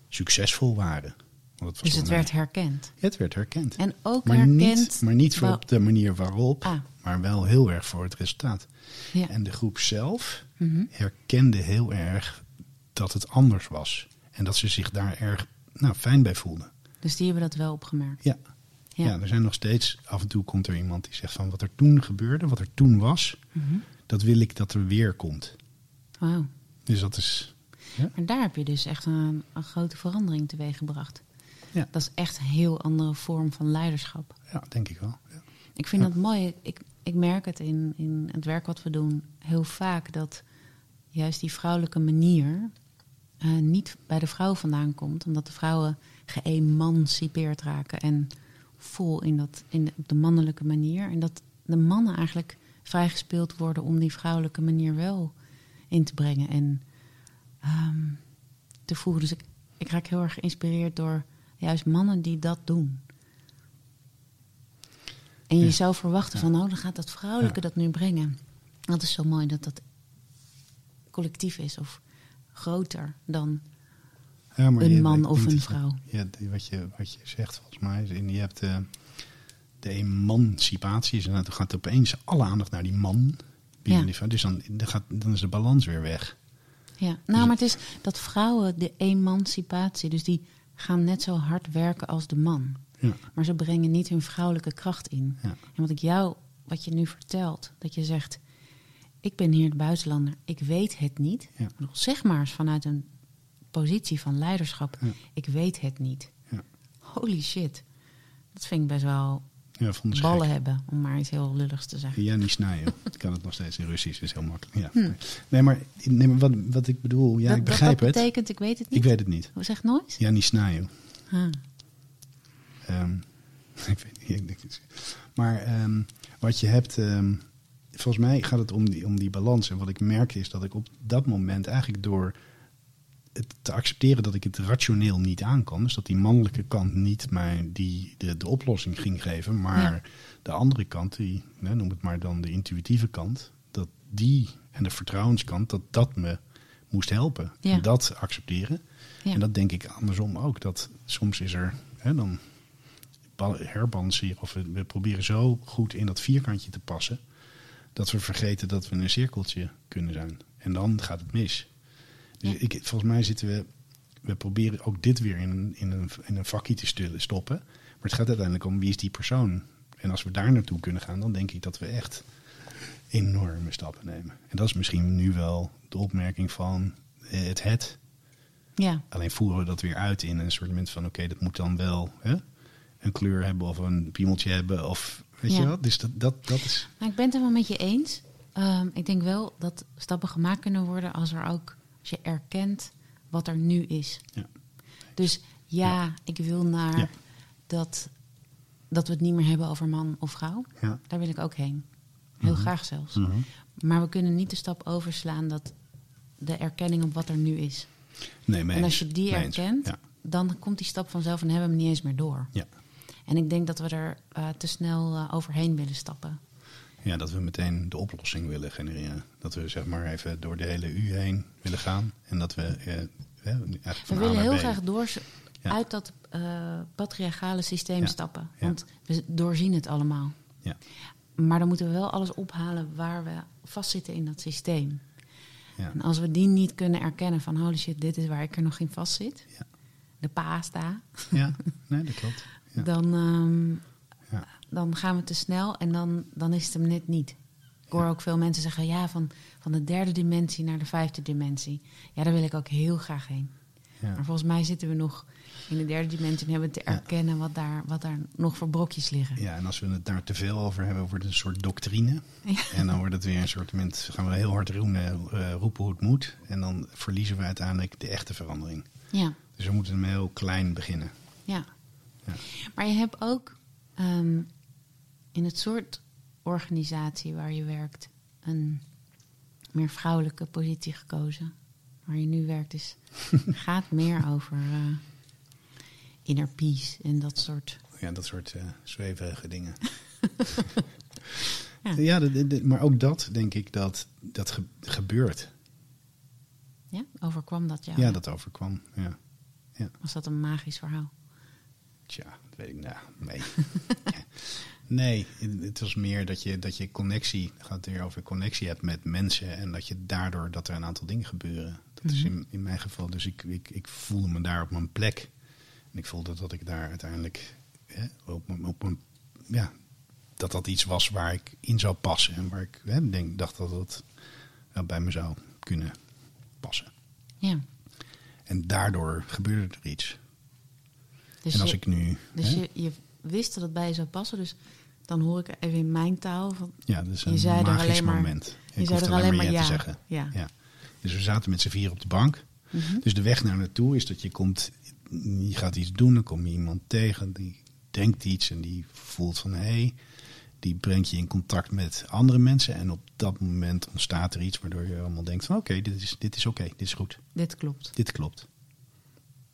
succesvol waren. Want het Dus het werd herkend. het werd herkend. En ook maar, herkend... niet, maar niet voor op de manier waarop, Ah. maar wel heel erg voor het resultaat. Ja. En de groep zelf Mhm. herkende heel erg dat het anders was. En dat ze zich daar erg nou, fijn bij voelden. Dus die hebben dat wel opgemerkt. Ja. Ja. Ja. er zijn nog steeds, af en toe komt er iemand die zegt van wat er toen gebeurde, wat er toen was, Mhm. dat wil ik dat er weer komt. Wauw. Dus dat is, Maar daar heb je dus echt een, een grote verandering teweeg gebracht. Ja. Dat is echt een heel andere vorm van leiderschap. ja, denk ik wel. Ja. Ik vind Ja. dat mooi. Ik, ik merk het in, in het werk wat we doen heel vaak dat juist die vrouwelijke manier eh, niet bij de vrouw vandaan komt, omdat de vrouwen geëmancipeerd raken en vol in, dat, in de, op de mannelijke manier. En dat de mannen eigenlijk vrijgespeeld worden om die vrouwelijke manier wel in te brengen en ehm, te voeren. Dus ik, ik raak heel erg geïnspireerd door juist mannen die dat doen. En je Ja. zou verwachten van, oh, dan gaat dat vrouwelijke Ja. dat nu brengen. Dat is zo mooi dat dat collectief is of groter dan Ja, maar een man of een vrouw. Ja, wat, je, wat je zegt volgens mij, is in, je hebt de, de emancipatie, is, dan gaat opeens alle aandacht naar die man. Ja. die. Dus dan, dan, gaat, dan is de balans weer weg. Ja, Dus nou, maar het is dat vrouwen de emancipatie, dus die gaan net zo hard werken als de man. Ja, Maar ze brengen niet hun vrouwelijke kracht in. ja, En wat ik jou, wat je nu vertelt, dat je zegt: Ik ben hier de buitenlander, ik weet het niet. Ja. Zeg maar eens vanuit een positie van leiderschap: Ja. Ik weet het niet. ja. Holy shit. Dat vind ik best wel het ballen gek. hebben, om maar iets heel lulligs te zeggen. Ja, niet snijden. Ik kan het nog steeds in Russisch, is heel makkelijk. Ja. Hm. Nee, maar, nee, maar wat, wat ik bedoel, ja, dat, ik dat- begrijp dat het. betekent, ik weet het niet. Ik weet het niet. Hoe zegt nooit? Ja, niet snijden. Ah. Ehm, ik weet niet. het- Maar ehm, wat je hebt, ehm, volgens mij gaat het om die, om die balans. En wat ik merk is dat ik op dat moment eigenlijk door het te accepteren dat ik het rationeel niet aan kan. Dus dat die mannelijke kant niet mij die, de, de oplossing ging geven. Maar Ja. de andere kant, die, noem het maar dan de intuïtieve kant. Dat die en de vertrouwenskant, dat dat me moest helpen. Ja. En dat accepteren. Ja. En dat denk ik andersom ook. Dat soms is er, hè, dan bal- herbalanceren of we, we proberen zo goed in dat vierkantje te passen. Dat we vergeten dat we een cirkeltje kunnen zijn. En dan gaat het mis. Dus ik, volgens mij zitten we, we proberen ook dit weer in, een- in, een, in een vakje te stoppen. Maar het gaat uiteindelijk om wie is die persoon. En als we daar naartoe kunnen gaan, dan denk ik dat we echt enorme stappen nemen. En dat is misschien nu wel de opmerking van eh, het het. Ja. Alleen voeren we dat weer uit in een soort moment van... oké, dat moet dan wel hè, een kleur hebben of een piemeltje hebben. Of weet Ja. je wat? Dus dat, dat, dat is... Nou, ik ben het helemaal met je eens. Ehm, ik denk wel dat stappen gemaakt kunnen worden als er ook als je erkent wat er nu is. Ja. Dus ja, ik wil naar dat, dat we het niet meer hebben over man of vrouw. Daar wil ik ook heen. Heel Mhm. graag zelfs. Mhm. Maar we kunnen niet de stap overslaan dat de erkenning op wat er nu is. Nee, en als je die erkent, Ja. dan komt die stap vanzelf en hebben we hem niet eens meer door. Ja. En ik denk dat we er eh, te snel eh, overheen willen stappen. ja, dat we meteen de oplossing willen genereren. Dat we zeg maar even door de hele U heen willen gaan. En dat we eh, eigenlijk We van willen heel B. graag door, Ja. uit dat eh, patriarchale systeem Ja. stappen. Ja. Want we doorzien het allemaal. Ja. Maar dan moeten we wel alles ophalen waar we vastzitten in dat systeem. Ja. En als we die niet kunnen erkennen van holy shit, dit is waar ik er nog in vastzit. Ja. De pasta. ja, nee, dat klopt. Ja. Dan, ehm, Ja. dan gaan we te snel en dan, dan is het hem net niet. Ik hoor ook veel mensen zeggen, ja, van, van de derde dimensie naar de vijfde dimensie. Ja, daar wil ik ook heel graag heen. Ja. Maar volgens mij zitten we nog in de derde dimensie en hebben te erkennen wat, daar, wat daar nog voor brokjes liggen. Ja, en als we het daar te veel over hebben, wordt het een soort doctrine. Ja. En dan wordt het weer een soort moment, gaan we heel hard roepen, eh, roepen hoe het moet. En dan verliezen we uiteindelijk de echte verandering. Ja, Dus we moeten hem heel klein beginnen. ja. Ja. Maar je hebt ook ehm, in het soort organisatie waar je werkt een meer vrouwelijke positie gekozen. waar je nu werkt, is, gaat meer over uh, inner peace en dat soort. Ja, dat soort uh, zweverige dingen. ja, ja de, de, maar ook dat denk ik dat dat ge gebeurt. Ja, overkwam dat jou? Ja, dat overkwam. Ja. ja. Was dat een magisch verhaal? Tja, dat weet ik nou. Nee. Nee, het was meer dat je, dat je connectie, gaat weer over connectie hebt met mensen en dat je daardoor dat er een aantal dingen gebeuren. Dat is in, in mijn geval, dus ik, ik, ik voelde me daar op mijn plek. En ik voelde dat ik daar uiteindelijk hè, op, op een, ja, dat dat iets was waar ik in zou passen en waar ik hè, denk, dacht dat dat ja, bij me zou kunnen passen. Ja. En daardoor gebeurde er iets. Dus en als je, ik nu. Dus je, je wist dat het bij je zou passen, dus dan hoor ik even in mijn taal. Van, ja, dat is een je zei magisch er alleen maar, moment. Je ik zei er alleen maar, ja, te zeggen. Ja. ja. Dus we zaten met z'n vier op de bank. Mm -hmm. Dus de weg naar naartoe is dat je komt, je gaat iets doen, dan kom je iemand tegen, die denkt iets en die voelt van hé, hey, die brengt je in contact met andere mensen. En op dat moment ontstaat er iets waardoor je allemaal denkt van oké, okay, dit is, dit is oké, okay, dit is goed. Dit klopt. Dit klopt.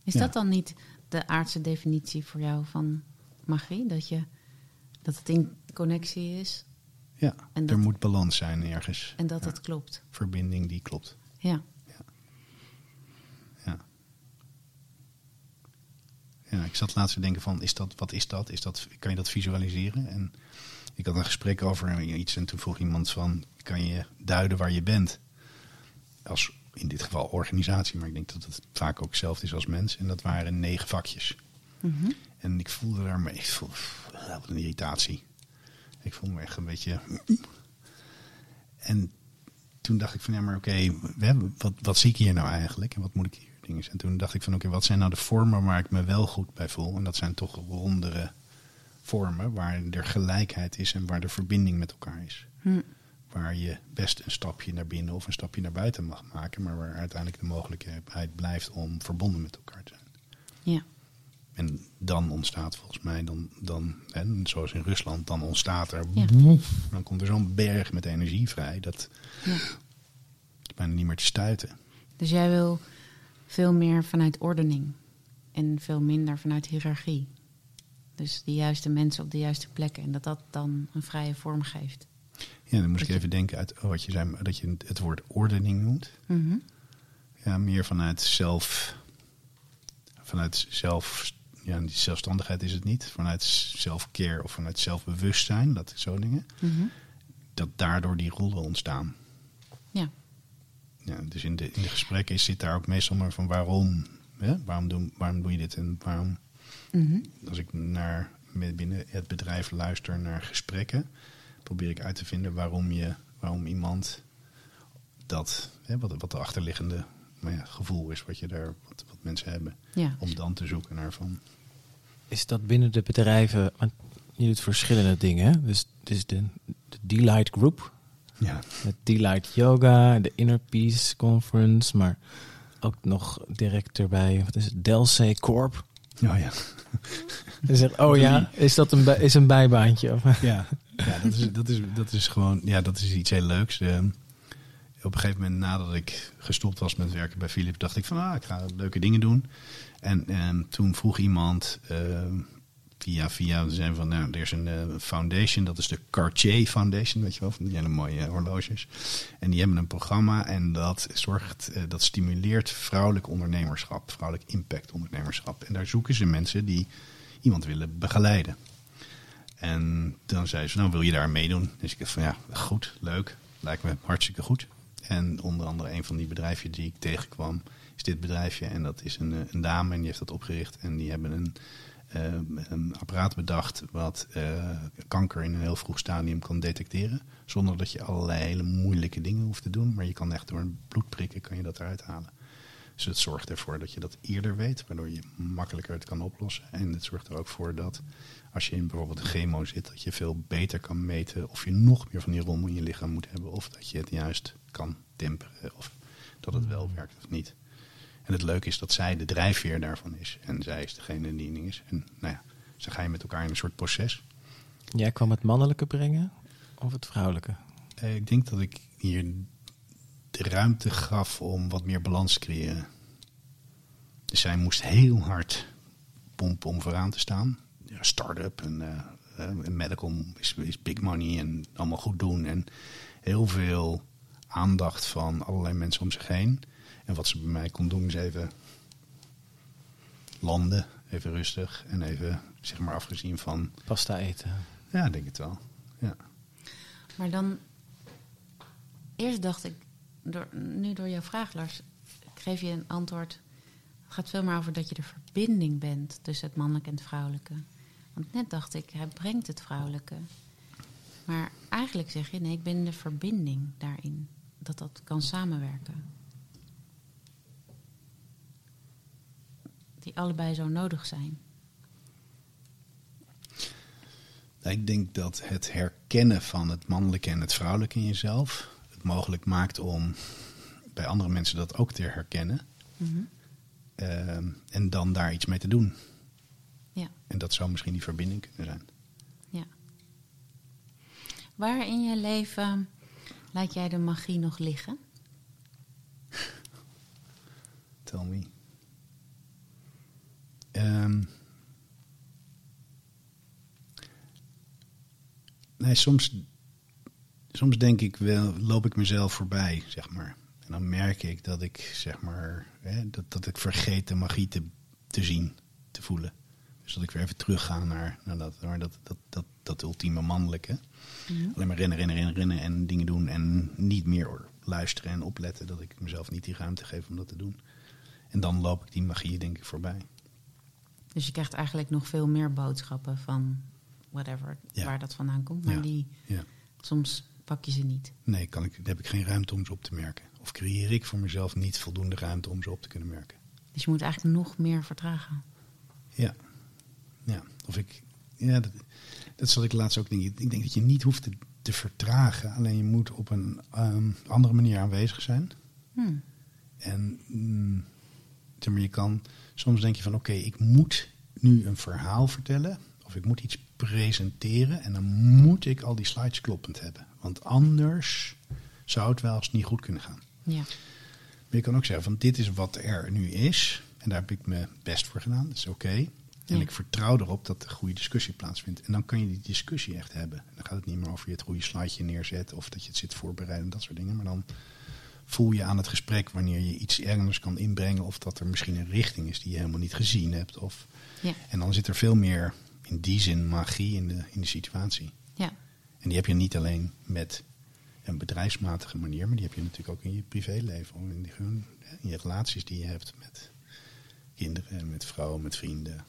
Is ja. dat dan niet de aardse definitie voor jou van magie? Dat, je, dat het in connectie is? Ja, en dat, er moet balans zijn ergens. En dat ja. het klopt. Verbinding die klopt. Ja. ja. Ja. Ja, ik zat laatst te denken van, is dat, wat is dat? Is dat? Kan je dat visualiseren? En ik had een gesprek over iets en toen vroeg iemand van, kan je duiden waar je bent? Als in dit geval organisatie, maar ik denk dat het vaak ook hetzelfde is als mens. En dat waren negen vakjes. Mm -hmm. En ik voelde daarmee, ik voelde, wat een irritatie. Ik voelde me echt een beetje... En toen dacht ik van, ja maar oké, okay, wat, wat zie ik hier nou eigenlijk? En wat moet ik hier dingen En toen dacht ik van, oké, okay, wat zijn nou de vormen waar ik me wel goed bij voel? En dat zijn toch rondere vormen waar er gelijkheid is en waar de verbinding met elkaar is. Hm. Waar je best een stapje naar binnen of een stapje naar buiten mag maken, maar waar uiteindelijk de mogelijkheid blijft om verbonden met elkaar te zijn. Ja. En dan ontstaat volgens mij, dan, dan en zoals in Rusland, dan ontstaat er, Ja. dan komt er zo'n berg met energie vrij dat Ja. is bijna niet meer te stuiten. Dus jij wil veel meer vanuit ordening en veel minder vanuit hiërarchie. Dus de juiste mensen op de juiste plekken en dat dat dan een vrije vorm geeft. Ja, dan moest ik even denken uit wat je zei, dat je het woord ordening noemt. Mhm. Ja, meer vanuit zelf, vanuit zelf, ja, die zelfstandigheid is het niet. Vanuit zelfcare of vanuit zelfbewustzijn, dat zo dingen. Mhm. Dat daardoor die rollen ontstaan. Ja. Ja, dus in de, in de gesprekken zit daar ook meestal maar van waarom, hè? Waarom, doen, waarom doe je dit en waarom Mhm. als ik naar met binnen het bedrijf luister naar gesprekken, probeer ik uit te vinden waarom je, waarom iemand dat, hè, wat, wat de achterliggende nou ja, gevoel is, wat je daar, wat, wat mensen hebben, Ja. om dan te zoeken naar van. Is dat binnen de bedrijven, want je doet verschillende dingen. hè? Dus het is de, de Delight Group, Ja, het Delight Yoga, de Inner Peace Conference, maar ook nog direct erbij, wat is het, Delce Corp. oh ja, zegt, oh ja, is dat een, bij- is een bijbaantje? Of? ja, ja dat, is, dat, is, dat is gewoon, ja, dat is iets heel leuks. Eh, op een gegeven moment nadat ik gestopt was met werken bij Philips, dacht ik van, ah, ik ga leuke dingen doen. En ehm, toen vroeg iemand ehm, via via, zijn van, nou, er is een eh, foundation, dat is de Cartier Foundation, weet je wel, van die hele mooie horloges. En die hebben een programma en dat zorgt, dat stimuleert vrouwelijk ondernemerschap, vrouwelijk impact ondernemerschap. En daar zoeken ze mensen die iemand willen begeleiden. En dan zei ze, nou wil je daar meedoen? Dus ik dacht van ja, goed, leuk, lijkt me hartstikke goed. En onder andere een van die bedrijfjes die ik tegenkwam, is dit bedrijfje. En dat is een, eh, een dame en die heeft dat opgericht. En die hebben een, eh, een apparaat bedacht wat eh, kanker in een heel vroeg stadium kan detecteren. Zonder dat je allerlei hele moeilijke dingen hoeft te doen. Maar je kan echt door een bloed prikken, kan je dat eruit halen. Dus het zorgt ervoor dat je dat eerder weet, waardoor je makkelijker het kan oplossen. En het zorgt er ook voor dat als je in bijvoorbeeld een chemo zit, dat je veel beter kan meten of je nog meer van die rommel in je lichaam moet hebben. Of dat je het juist kan temperen of dat het wel werkt of niet. En het leuke is dat zij de drijfveer daarvan is. En zij is degene die ding is. En nou ja, ze ga je met elkaar in een soort proces. Jij kwam het mannelijke brengen of het vrouwelijke? Eh, ik denk dat ik hier de ruimte gaf om wat meer balans te creëren. Dus zij moest heel hard pompen om vooraan te staan. Ja, Start-up en, en medical is, is big money en allemaal goed doen. En heel veel aandacht van allerlei mensen om zich heen. En wat ze bij mij kon doen is even landen, even rustig en even zeg maar afgezien van. Pasta eten. Ja, ik denk het wel. Ja. Maar dan, eerst dacht ik, door, nu door jouw vraag, Lars, ik geef je een antwoord. Het gaat veel meer over dat je de verbinding bent tussen het mannelijke en het vrouwelijke. Net dacht ik, hij brengt het vrouwelijke. Maar eigenlijk zeg je, nee, ik ben de verbinding daarin. Dat dat kan samenwerken. Die allebei zo nodig zijn. Nou, Ik denk dat het herkennen van het mannelijke en het vrouwelijke in jezelf het mogelijk maakt om bij andere mensen dat ook te herkennen. Mhm. Ehm, en dan daar iets mee te doen. Ja, En dat zou misschien die verbinding kunnen zijn. ja. Waar in je leven laat jij de magie nog liggen? Tell me. Ehm, nee, soms, soms denk ik wel, loop ik mezelf voorbij, zeg maar. En dan merk ik dat ik, zeg maar, hè, dat, dat ik vergeet de magie te, te zien, te voelen. Dus dat ik weer even terugga naar, naar, dat, naar dat, dat, dat, dat ultieme mannelijke. Alleen maar rennen, rennen, rennen, rennen en dingen doen. En niet meer luisteren en opletten. Dat ik mezelf niet die ruimte geef om dat te doen. En dan loop ik die magie denk ik voorbij. Dus je krijgt eigenlijk nog veel meer boodschappen van whatever, Ja. waar dat vandaan komt. Maar Ja. die, soms pak je ze niet. Nee, kan ik, heb ik geen ruimte om ze op te merken. Of creëer ik voor mezelf niet voldoende ruimte om ze op te kunnen merken. Dus je moet eigenlijk nog meer vertragen. Ja. Ja. Of ik, ja, dat, dat zal ik laatst ook denken. Ik denk dat je niet hoeft te, te vertragen. Alleen je moet op een ehm, andere manier aanwezig zijn. Hmm. En mm, je kan soms denk je van oké, ik moet nu een verhaal vertellen. Of ik moet iets presenteren. En dan moet ik al die slides kloppend hebben. Want anders zou het wel eens niet goed kunnen gaan. Ja. Maar je kan ook zeggen van dit is wat er nu is. En daar heb ik mijn best voor gedaan. Dat is oké. En Ja. ik vertrouw erop dat er goede discussie plaatsvindt. En dan kan je die discussie echt hebben. En dan gaat het niet meer over je het goede slideje neerzet. Of dat je het zit voorbereiden en dat soort dingen. Maar dan voel je aan het gesprek wanneer je iets ergens kan inbrengen. Of dat er misschien een richting is die je helemaal niet gezien hebt. Of, Ja. en dan zit er veel meer in die zin magie in de, in de situatie. ja. En die heb je niet alleen met een bedrijfsmatige manier, maar die heb je natuurlijk ook in je privéleven. In, die, in je relaties die je hebt met kinderen, met vrouwen, met vrienden,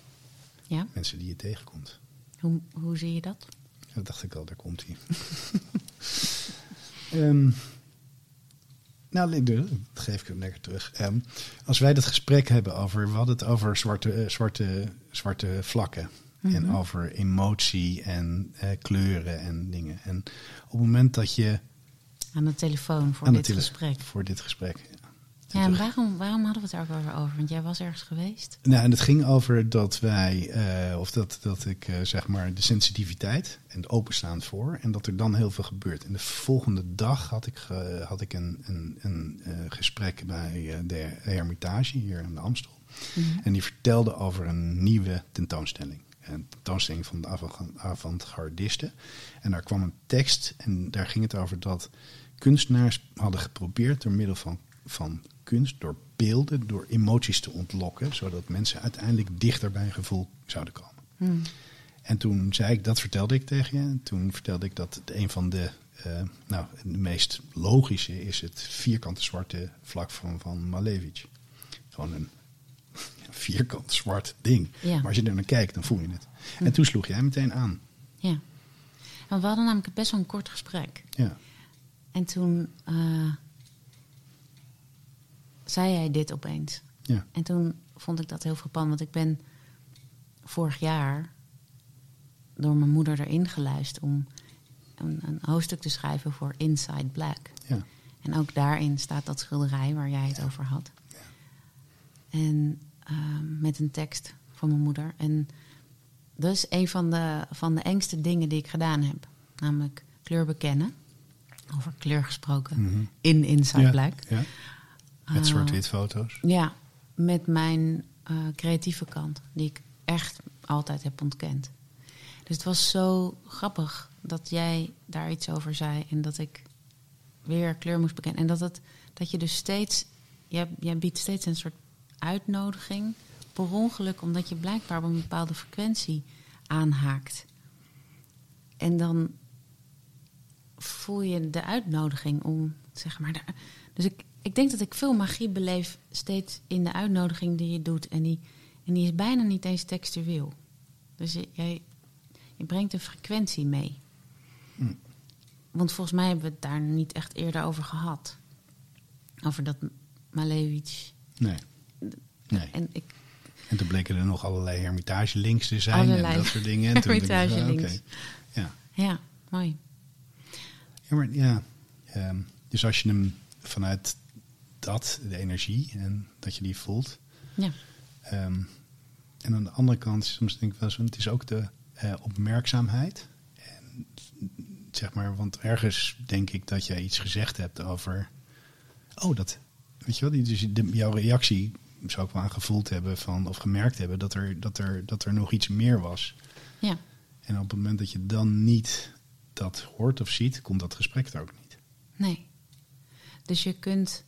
ja. mensen die je tegenkomt. Hoe, hoe zie je dat? Ja, dat dacht ik al, daar komt hij. Ehm, nou, dat geef ik hem lekker terug. Ehm, als wij dat gesprek hebben over, we hadden het over zwarte, eh, zwarte, zwarte vlakken. En over emotie en eh, kleuren en dingen. En op het moment dat je Aan de telefoon voor dit gesprek. Voor dit gesprek. Ja. En waarom, waarom hadden we het er ook over? over? Want jij was ergens geweest. Nou, en het ging over dat wij, eh, of dat, dat ik eh, zeg maar de sensitiviteit en het openstaan voor. En dat er dan heel veel gebeurt. En de volgende dag had ik, had ik een, een, een eh, gesprek bij de Hermitage hier in de Amstel. En die vertelde over een nieuwe tentoonstelling. Een tentoonstelling van de avant- avant-gardisten. En daar kwam een tekst en daar ging het over dat kunstenaars hadden geprobeerd door middel van, van kunst, door beelden, door emoties te ontlokken, zodat mensen uiteindelijk dichter bij een gevoel zouden komen. Hmm. En toen zei ik, dat vertelde ik tegen je. En toen vertelde ik dat het een van de, eh, nou, de meest logische is het vierkante zwarte vlak van, van Malevich. Gewoon een vierkant zwart ding. Ja. Maar als je er naar kijkt, dan voel je het. En toen sloeg jij meteen aan. Ja. Want we hadden namelijk best wel een kort gesprek. Ja. En toen eh, zei hij dit opeens. Ja. En toen vond ik dat heel frappant. Want ik ben vorig jaar door mijn moeder erin geluisterd om een, een hoofdstuk te schrijven voor Inside Black. Ja. En ook daarin staat dat schilderij waar jij het over had. En ehm, met een tekst van mijn moeder. En dat is een van de, van de engste dingen die ik gedaan heb. Namelijk kleur bekennen. over kleur gesproken, Mhm. in Inside Ja, Black. Ja. Met Ah. zwart-wit foto's. Ja, met mijn eh, creatieve kant, die ik echt altijd heb ontkend. Dus het was zo grappig dat jij daar iets over zei en dat ik weer kleur moest bekennen. En dat, het, dat je dus steeds, jij, jij biedt steeds een soort uitnodiging per ongeluk, omdat je blijkbaar op een bepaalde frequentie aanhaakt. En dan voel je de uitnodiging om, zeg maar. Daar, dus ik, ik denk dat ik veel magie beleef steeds in de uitnodiging die je doet. En die, en die is bijna niet eens textueel. Dus je, jij, je brengt een frequentie mee. Hm. Want volgens mij hebben we het daar niet echt eerder over gehad. Over dat Malevich. Nee. Nee. En ik, En toen bleken er nog allerlei hermitage links te zijn Allerlei en dat soort dingen. En toen dacht ik, Hermitage ah, oké. links. Ja. ja, mooi. Ja, maar ja. ehm, dus als je hem vanuit dat, de energie, en dat je die voelt. Ja, ehm, en aan de andere kant, soms denk ik wel zo, het is ook de eh, opmerkzaamheid. En, zeg maar, want ergens denk ik dat jij iets gezegd hebt over. Oh, dat. Weet je wel, die, dus de, jouw reactie zou ik wel aan gevoeld hebben van, of gemerkt hebben dat er, dat, er, dat er nog iets meer was. ja. En op het moment dat je dan niet dat hoort of ziet, komt dat gesprek er ook niet. Nee. Dus je kunt,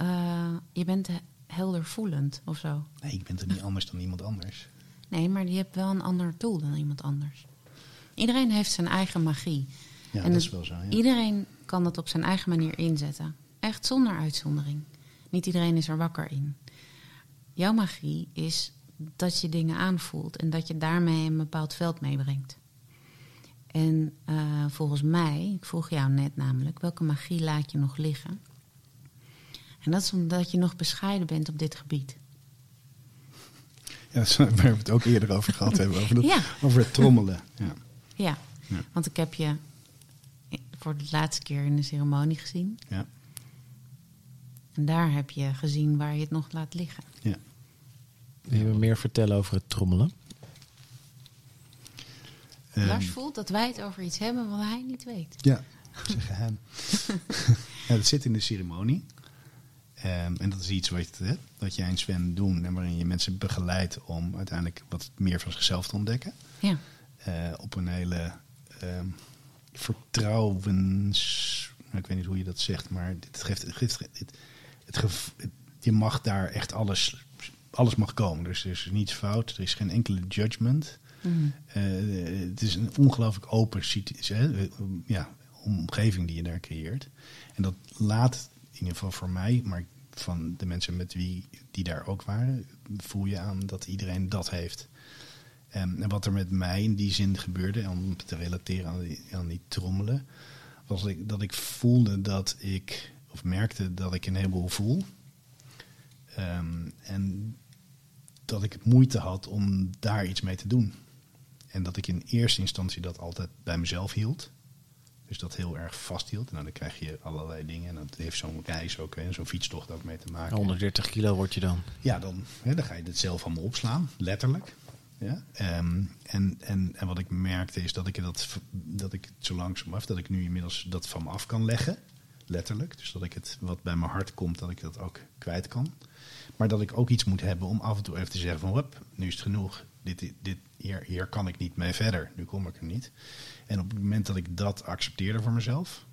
eh, je bent he- helder voelend of zo. Nee, ik ben toch niet anders dan iemand anders. Nee, maar je hebt wel een ander doel dan iemand anders. Iedereen heeft zijn eigen magie. Ja, En dat is wel zo. Ja. Iedereen kan dat op zijn eigen manier inzetten. Echt zonder uitzondering. Niet iedereen is er wakker in. Jouw magie is dat je dingen aanvoelt en dat je daarmee een bepaald veld meebrengt. En eh, volgens mij, ik vroeg jou net namelijk, welke magie laat je nog liggen? En dat is omdat je nog bescheiden bent op dit gebied. Ja, waar we het ook eerder over gehad hebben. Over, dat, Ja. over het trommelen. Ja. Ja, Ja. want ik heb je voor de laatste keer in de ceremonie gezien. Ja. En daar heb je gezien waar je het nog laat liggen. Ja. Wil je me meer vertellen over het trommelen? Ehm, Lars voelt dat wij het over iets hebben wat hij niet weet. Ja, dat is een geheim. ja, dat zit in de ceremonie. Ehm, en dat is iets wat, hè, dat jij en Sven doen en waarin je mensen begeleidt om uiteindelijk wat meer van zichzelf te ontdekken. Ja, Eh, op een hele ehm, vertrouwens. nou, Ik weet niet hoe je dat zegt, maar dit geeft, het geeft het, het je mag daar echt alles, alles mag komen. Dus er is niets fout, er is geen enkele judgment. Mhm. Eh, het is een ongelooflijk open situ- hè, eh, ja, omgeving die je daar creëert. En dat laat, ieder geval voor mij, maar van de mensen met wie die daar ook waren, voel je aan dat iedereen dat heeft. Ehm, en wat er met mij in die zin gebeurde, om te relateren aan die, aan die trommelen, was ik, dat ik voelde dat ik, of merkte dat ik een heleboel voel. Ehm, en dat ik moeite had om daar iets mee te doen. En dat ik in eerste instantie dat altijd bij mezelf hield. Dus dat heel erg vasthield. Nou, dan krijg je allerlei dingen. En dat heeft zo'n reis ook, en zo'n fietstocht ook mee te maken. 130 kilo word je dan. Ja, dan, hè, dan ga je het zelf allemaal opslaan, letterlijk. Ja? Ehm, en, en, en wat ik merkte is dat ik, dat, dat ik het zo langzamerhand, dat ik nu inmiddels dat van me af kan leggen. Letterlijk. Dus dat ik het wat bij mijn hart komt, dat ik dat ook kwijt kan. Maar dat ik ook iets moet hebben om af en toe even te zeggen van... Hup, nu is het genoeg. Dit, dit, hier, hier kan ik niet mee verder. Nu kom ik er niet. En op het moment dat ik dat accepteerde voor mezelf...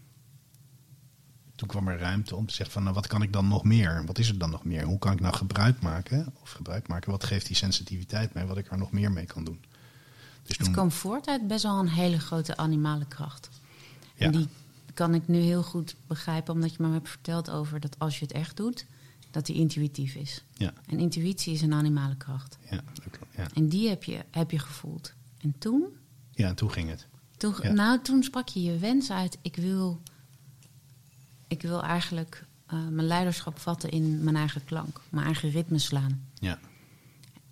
Toen kwam er ruimte om te zeggen van... Nou, wat kan ik dan nog meer? Wat is er dan nog meer? Hoe kan ik nou gebruik maken? Of gebruik maken, wat geeft die sensitiviteit mij? Wat ik er nog meer mee kan doen? Dus het kwam voort uit best wel een hele grote animale kracht. Ja. En die kan ik nu heel goed begrijpen, omdat je me hebt verteld over dat als je het echt doet, dat die intuïtief is. ja, En intuïtie is een animale kracht. ja, ja. En die heb je, heb je gevoeld. En toen, ja, en toen ging het. toen, Ja. nou, toen sprak je je wens uit. Ik wil, ik wil eigenlijk eh, mijn leiderschap vatten in mijn eigen klank, mijn eigen ritme slaan. Ja.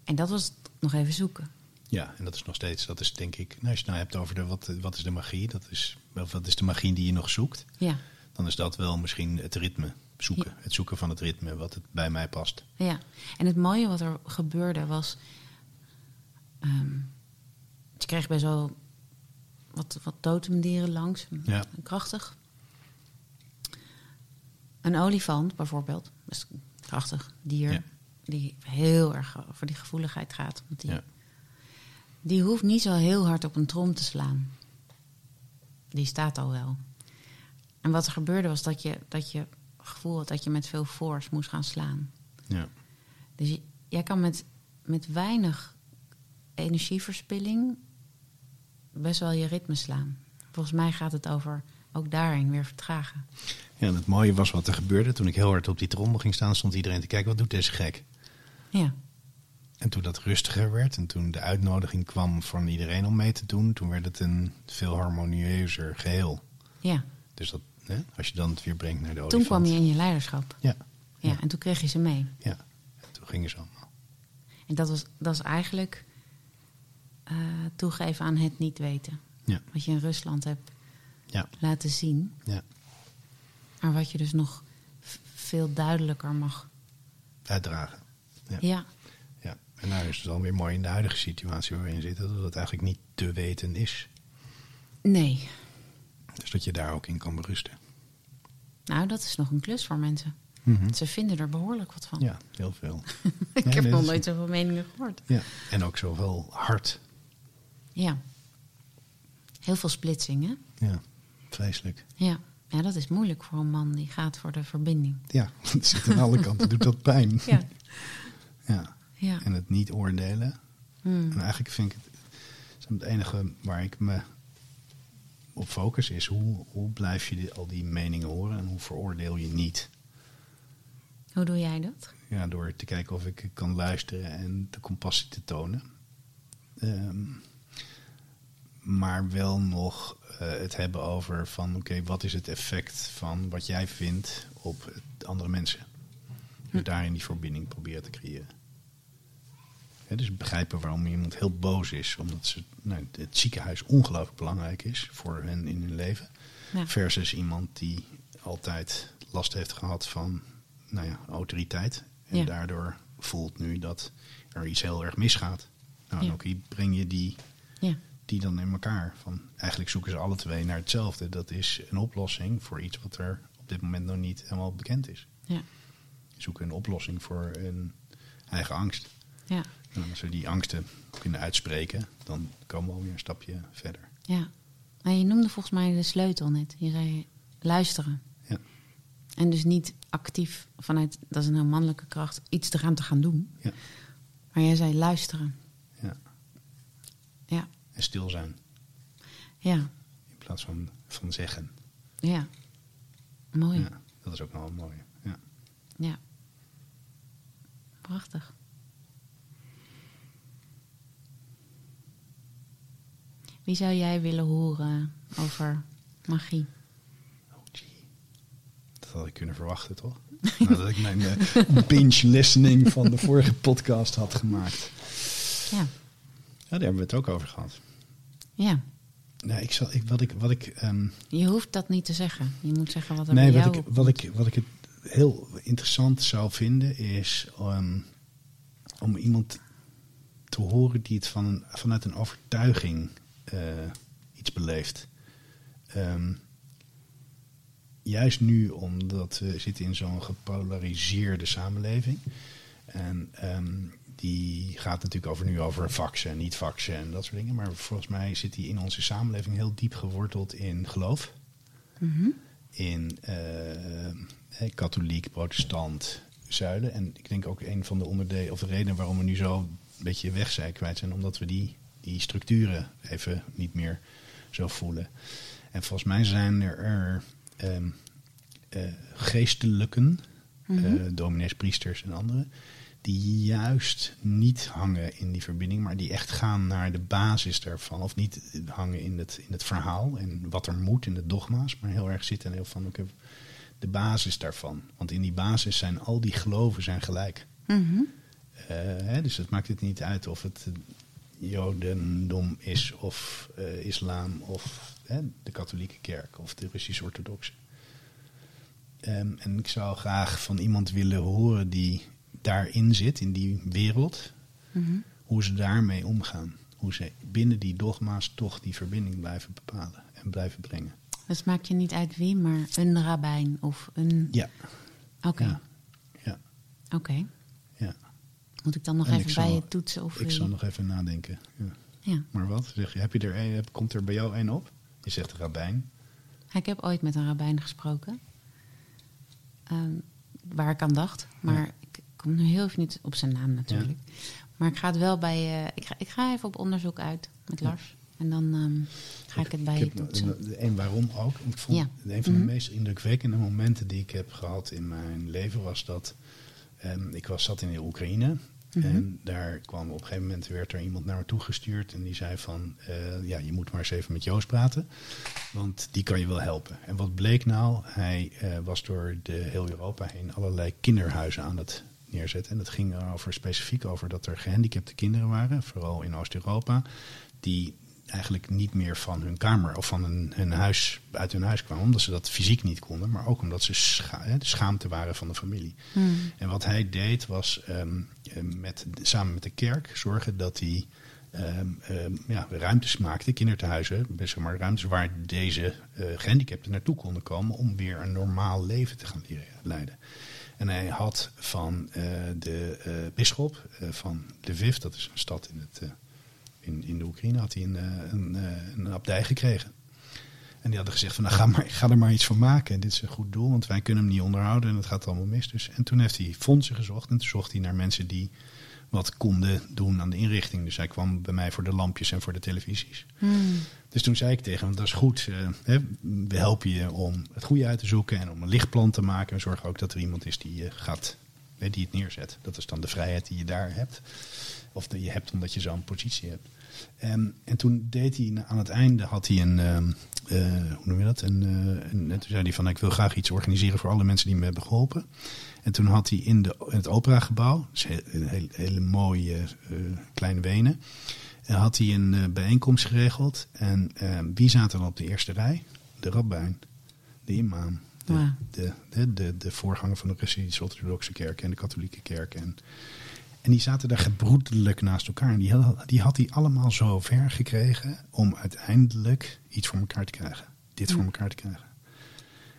En dat was nog even zoeken. Ja, en dat is nog steeds, dat is denk ik, nou, als je het nou hebt over de, wat, wat is de magie, dat is, wat is de magie die je nog zoekt, Ja, dan is dat wel misschien het ritme zoeken. Ja. Het zoeken van het ritme, wat het bij mij past. ja. En het mooie wat er gebeurde was. ehm, je kreeg best wel wat, wat totemdieren langs. Ja. Krachtig. Een olifant bijvoorbeeld, dat is een krachtig dier, Ja. die heel erg over die gevoeligheid gaat. Want die, Ja. die hoeft niet zo heel hard op een trom te slaan. Die staat al wel. En wat er gebeurde was dat je, dat je gevoel had dat je met veel force moest gaan slaan. Ja. Dus jij kan met, met weinig energieverspilling best wel je ritme slaan. Volgens mij gaat het over ook daarin weer vertragen. ja, en het mooie was wat er gebeurde. Toen ik heel hard op die trommel ging staan, stond iedereen te kijken, wat doet deze gek? Ja, En toen dat rustiger werd en toen de uitnodiging kwam van iedereen om mee te doen, toen werd het een veel harmonieuzer geheel. ja. Dus dat, hè, als je dan het weer brengt naar de Toen olifant. kwam je in je leiderschap. Ja, Ja, Ja. en toen kreeg je ze mee. ja. En toen gingen ze allemaal. En dat, was, dat is eigenlijk eh, toegeven aan het niet weten. Ja, Wat je in Rusland hebt ja, laten zien. ja. Maar wat je dus nog veel duidelijker mag. Uitdragen. Ja. Ja, ja. En nou is het dan weer mooi in de huidige situatie waar we in zitten, dat het eigenlijk niet te weten is. nee. Dus dat je daar ook in kan berusten. Nou, dat is nog een klus voor mensen. Ze vinden er behoorlijk wat van. Ja, heel veel. Ik Ja, heb nee, nog nooit zoveel meningen gehoord. Ja. En ook zoveel hard. Ja. Heel veel splitsing, hè? Ja, vreselijk. Ja. ja, dat is moeilijk voor een man die gaat voor de verbinding. Ja, het zit aan alle kanten, doet dat pijn. Ja. ja. Ja. En het niet oordelen. Hmm. En eigenlijk vind ik het, het enige waar ik me op focus is hoe, hoe blijf je al die meningen horen en hoe veroordeel je niet. Hoe doe jij dat? Ja, door te kijken of ik kan luisteren en de compassie te tonen. Ehm, maar wel nog eh, het hebben over van oké, wat is het effect van wat jij vindt op andere mensen. Dus daarin die verbinding proberen te creëren. Dus begrijpen waarom iemand heel boos is, omdat ze, nou, het ziekenhuis ongelooflijk belangrijk is voor hen in hun leven. Ja. Versus iemand die altijd last heeft gehad van nou ja, autoriteit. En Ja. daardoor voelt nu dat er iets heel erg misgaat. Nou, en Ja. ook hier breng je die, die dan in elkaar. Van, eigenlijk zoeken ze alle twee naar hetzelfde. Dat is een oplossing voor iets wat er op dit moment nog niet helemaal bekend is. Zoeken een oplossing voor een eigen angst. Ja. En als we die angsten kunnen uitspreken, dan komen we alweer een stapje verder. Ja. Maar je noemde volgens mij de sleutel net. Je zei luisteren. Ja. En dus niet actief vanuit, dat is een heel mannelijke kracht, iets eraan te gaan doen. Ja. Maar jij zei luisteren. Ja. Ja. En stil zijn Ja. in plaats van, van zeggen. Ja. Mooi. Ja, dat is ook wel mooi. Ja. Ja. Prachtig. Wie zou jij willen horen over magie? Oh, gee. Dat had ik kunnen verwachten, toch? Nadat ik mijn eh, binge listening van de vorige podcast had gemaakt. Ja. Ja, daar hebben we het ook over gehad. Ja. Nou, ik zal, ik, wat ik, wat ik, ehm, Je hoeft dat niet te zeggen. Je moet zeggen wat er nee, bij wat ik, wat, ik, wat ik het heel interessant zou vinden is ehm, om iemand te horen die het van, vanuit een overtuiging iets beleeft. Ehm, juist nu, omdat we zitten in zo'n gepolariseerde samenleving. En ehm, die gaat natuurlijk over nu over faxen en niet faxen en dat soort dingen. Maar volgens mij zit die in onze samenleving heel diep geworteld in geloof. Mhm. In eh, eh, katholiek, protestant, zuiden. En ik denk ook een van de onderdelen, of de redenen waarom we nu zo een beetje wegzij kwijt zijn, omdat we die, die structuren even niet meer zo voelen. En volgens mij zijn er, er ehm, eh, geestelijken, Mhm. eh, dominees, priesters en anderen, die juist niet hangen in die verbinding, maar die echt gaan naar de basis daarvan. Of niet hangen in het, in het verhaal en wat er moet in de dogma's, maar heel erg zitten en heel van oké, de basis daarvan. Want in die basis zijn al die geloven zijn gelijk. Mhm. Eh, hè, dus het maakt het niet uit of het Jodendom is of eh, islam of hè, de katholieke kerk of de Russisch-orthodoxe. Ehm, en ik zou graag van iemand willen horen die daarin zit, in die wereld, Mhm. hoe ze daarmee omgaan. Hoe ze binnen die dogma's toch die verbinding blijven bepalen en blijven brengen. Dus maakt je niet uit wie, maar een rabbijn of een... Ja. Oké, Ja. Ja. oké. Moet ik dan nog En even bij je toetsen of... Ik je- zal nog even nadenken. Ja. Ja. Maar wat? Zeg je, heb je er een, heb- komt er bij jou één op? Je zegt rabbijn. Ik heb ooit met een rabbijn gesproken. Ehm, waar ik aan dacht. Maar Ja. ik kom nu heel even niet op zijn naam natuurlijk. Maar ik ga het wel bij... eh, ik, ga, ik ga even op onderzoek uit met. Lars. En dan ehm, ga ik het bij je toetsen. En waarom ook? Ik vond Ja. een van de Mhm. meest indrukwekkende momenten die ik heb gehad in mijn leven was dat ehm, ik was zat in de Oekraïne. Mhm. En daar kwam op een gegeven moment werd er iemand naar me toe gestuurd en die zei van eh, ja, je moet maar eens even met Joost praten. Want die kan je wel helpen. En wat bleek nou? Hij eh, was door de heel Europa heen allerlei kinderhuizen aan het neerzetten. En dat ging erover specifiek over dat er gehandicapte kinderen waren, vooral in Oost-Europa, die eigenlijk niet meer van hun kamer of van hun, hun huis uit hun huis kwamen, omdat ze dat fysiek niet konden, maar ook omdat ze scha de schaamte waren van de familie. Hmm. En wat hij deed was ehm, eh, met, samen met de kerk zorgen dat hij ehm, ehm, ja, ruimtes maakte, kinderthuizen, wel maar ruimtes waar deze eh gehandicapten naartoe konden komen om weer een normaal leven te gaan leren leiden. En hij had van eh, de eh bisschop van Lviv, dat is een stad in, het, in, in de Oekraïne, had hij een, eh, een, eh, een abdij gekregen. En die hadden gezegd van, nou, ga, maar, ga er maar iets van maken. Dit is een goed doel, want wij kunnen hem niet onderhouden en het gaat allemaal mis. Dus, en toen heeft hij fondsen gezocht en toen zocht hij naar mensen die wat konden doen aan de inrichting. Dus hij kwam bij mij voor de lampjes en voor de televisies. Hmm. Dus toen zei ik tegen hem, dat is goed, eh, hè, we helpen je om het goede uit te zoeken en om een lichtplan te maken. En zorg ook dat er iemand is die, je gaat, hè, die het neerzet. Dat is dan de vrijheid die je daar hebt. Of die je hebt omdat je zo'n positie hebt. En, en toen deed hij aan het einde had hij een, ehm, eh, hoe noem je dat? Een, eh, en toen zei hij van ik wil graag iets organiseren voor alle mensen die me hebben geholpen. En toen had hij in, de, in het operagebouw, dus een hele, hele mooie eh, kleine Wenen, en had hij een bijeenkomst geregeld. En eh, wie zaten dan op de eerste rij? De rabbijn, de imam, de, de, de, de, de voorganger van de Russisch-Orthodoxe kerk en de katholieke kerk. En, en die zaten daar gebroedelijk naast elkaar. En die had, die had hij allemaal zo ver gekregen om uiteindelijk iets voor elkaar te krijgen. Dit voor Ja. elkaar te krijgen.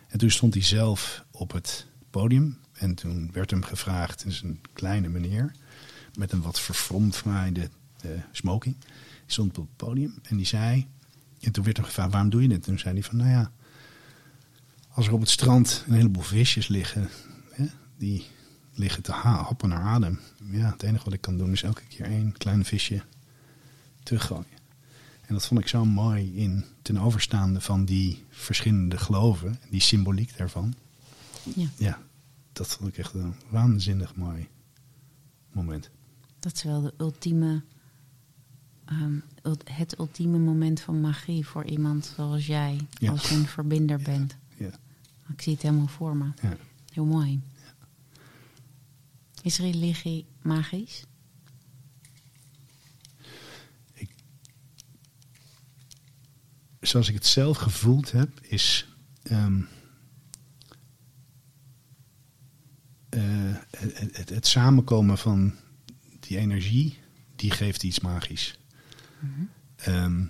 En toen stond hij zelf op het podium. En toen werd hem gevraagd, is een kleine meneer, met een wat verfromfraaide eh smoking. Die stond op het podium en die zei, en toen werd hem gevraagd, waarom doe je dit? En toen zei hij van, nou ja, als er op het strand een heleboel visjes liggen, hè, die liggen te ha- happen naar adem. Ja, het enige wat ik kan doen is elke keer één klein visje teruggooien. En dat vond ik zo mooi in ten overstaande van die verschillende geloven, die symboliek daarvan. Ja, Ja, dat vond ik echt een waanzinnig mooi moment. dat is wel de ultieme, ehm, het ultieme moment van magie voor iemand zoals jij. Ja. Als je een verbinder bent. Ja, Ik zie het helemaal voor me. ja. Heel mooi. Is religie magisch? Zoals ik het zelf gevoeld heb, is eh, het, het, het samenkomen van die energie, die geeft iets magisch. Ehm,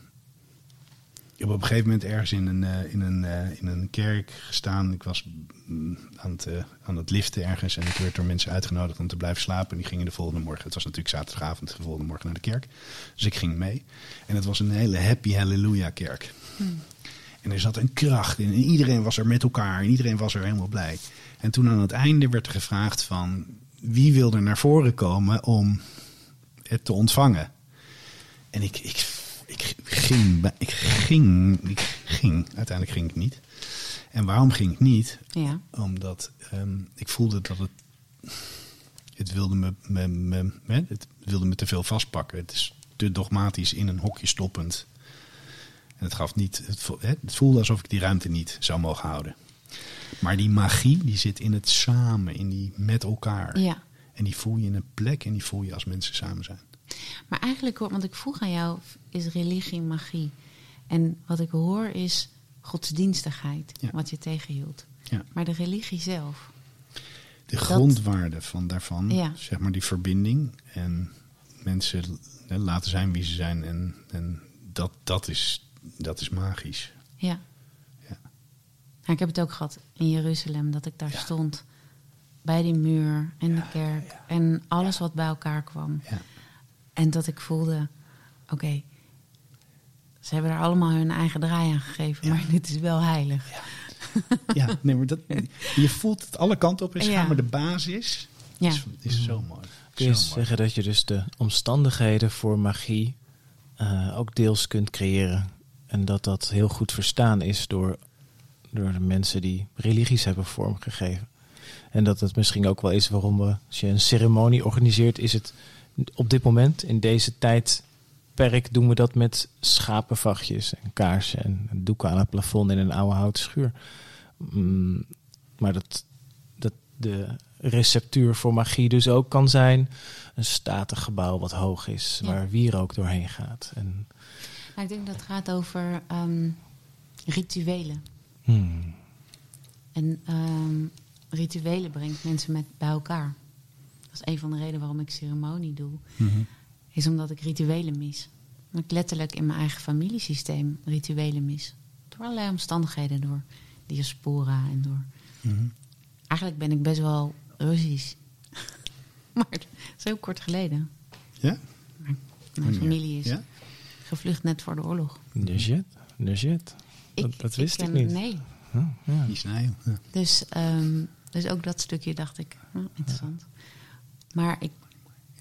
ik heb op een gegeven moment ergens in een, eh, in een, eh, in een kerk gestaan. Ik was mm, aan, het, eh, aan het liften ergens en ik werd door mensen uitgenodigd om te blijven slapen. En die gingen de volgende morgen, het was natuurlijk zaterdagavond, de volgende morgen naar de kerk. Dus ik ging mee. En het was een hele happy hallelujah kerk. En er zat een kracht in. En iedereen was er met elkaar. En iedereen was er helemaal blij. En toen aan het einde werd er gevraagd van... wie wil er naar voren komen om het te ontvangen? En ik, ik, ik, ging, ik ging... Ik ging. Uiteindelijk ging ik niet. En waarom ging ik niet? Ja. Omdat ehm, ik voelde dat het... Het wilde me, me, me, het wilde me te veel vastpakken. Het is te dogmatisch in een hokje stoppend. En het gaf niet. Het, vo- hè, het voelde alsof ik die ruimte niet zou mogen houden. Maar die magie die zit in het samen, in die met elkaar. Ja. En die voel je in een plek en die voel je als mensen samen zijn. Maar eigenlijk, want ik vroeg aan jou, is religie magie? En wat ik hoor is godsdienstigheid, Ja. wat je tegenhield. Ja. Maar de religie zelf, De grondwaarde van daarvan, Ja. zeg maar die verbinding. En mensen hè, laten zijn wie ze zijn. En, en dat, dat, is, dat is magisch. ja. Ja. Ja, ik heb het ook gehad in Jeruzalem, dat ik daar stond. Bij die muur en de kerk. En alles wat bij elkaar kwam. Ja. En dat ik voelde, oké, ze hebben er allemaal hun eigen draai aan gegeven. Ja. Maar dit is wel heilig. ja, nee, maar dat, je voelt het alle kanten op is Ja. gaan, maar de basis Ja. is, is zo mooi. Kun je Zo mooi. zeggen dat je dus de omstandigheden voor magie eh, ook deels kunt creëren? En dat dat heel goed verstaan is door, door de mensen die religies hebben vormgegeven. En dat het misschien ook wel is waarom we, als je een ceremonie organiseert, is het op dit moment, in deze tijdperk, doen we dat met schapenvachtjes en kaarsen en doeken aan het plafond in een oude houten schuur. Mm, maar dat, dat de receptuur voor magie dus ook kan zijn een statig gebouw wat hoog is, Ja. waar wierook doorheen gaat. En, ik denk dat het gaat over ehm, rituelen. hmm, En ehm, rituelen brengt mensen met bij elkaar. Dat is een van de redenen waarom ik ceremonie doe. Mhm. Is omdat ik rituelen mis. Dat ik letterlijk in mijn eigen familiesysteem rituelen mis. Door allerlei omstandigheden. Door diaspora en door... Mhm. Eigenlijk ben ik best wel Russisch. maar het is heel kort geleden. Ja? Mijn familie is Ja? gevlucht net voor de oorlog. de shit, de shit. Dat, dat wist ik, niet. Nee. Huh, ja. Die snijden. Ja. Dus, ehm, dus ook dat stukje dacht ik, hm, interessant. Maar ik,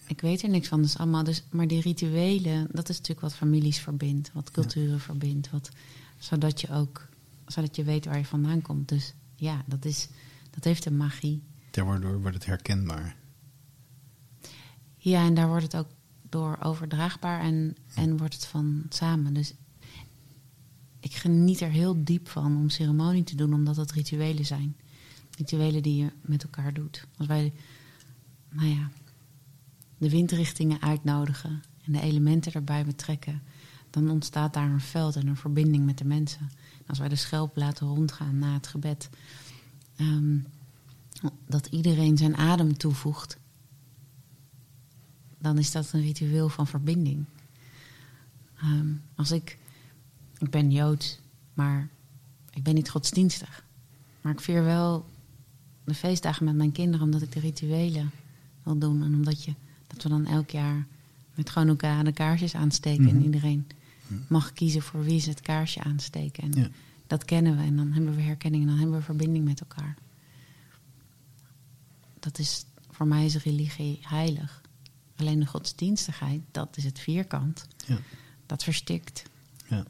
ik weet er niks van. Dus allemaal, dus, maar die rituelen, dat is natuurlijk wat families verbindt, wat culturen verbindt. Wat, zodat je ook, zodat je weet waar je vandaan komt. Dus ja, dat, is, dat heeft een magie. Daardoor wordt het herkenbaar. Ja, en daar wordt het ook door overdraagbaar en, en wordt het van samen. Dus ik geniet er heel diep van om ceremonie te doen, omdat het rituelen zijn. Rituelen die je met elkaar doet. Als wij, nou ja, de windrichtingen uitnodigen en de elementen erbij betrekken, dan ontstaat daar een veld en een verbinding met de mensen. En als wij de schelp laten rondgaan na het gebed, ehm, dat iedereen zijn adem toevoegt, dan is dat een ritueel van verbinding. Ehm, als ik, ik ben Joods, maar ik ben niet godsdienstig. Maar ik vier wel de feestdagen met mijn kinderen omdat ik de rituelen wil doen. En omdat je, dat we dan elk jaar met gewoon elkaar de kaarsjes aansteken. En Mhm. iedereen mag kiezen voor wie ze het kaarsje aansteken. En Ja. dat kennen we en dan hebben we herkenning en dan hebben we verbinding met elkaar. Dat is, voor mij is religie heilig. Alleen de godsdienstigheid, dat is het vierkant. Ja. Dat verstikt. Ja.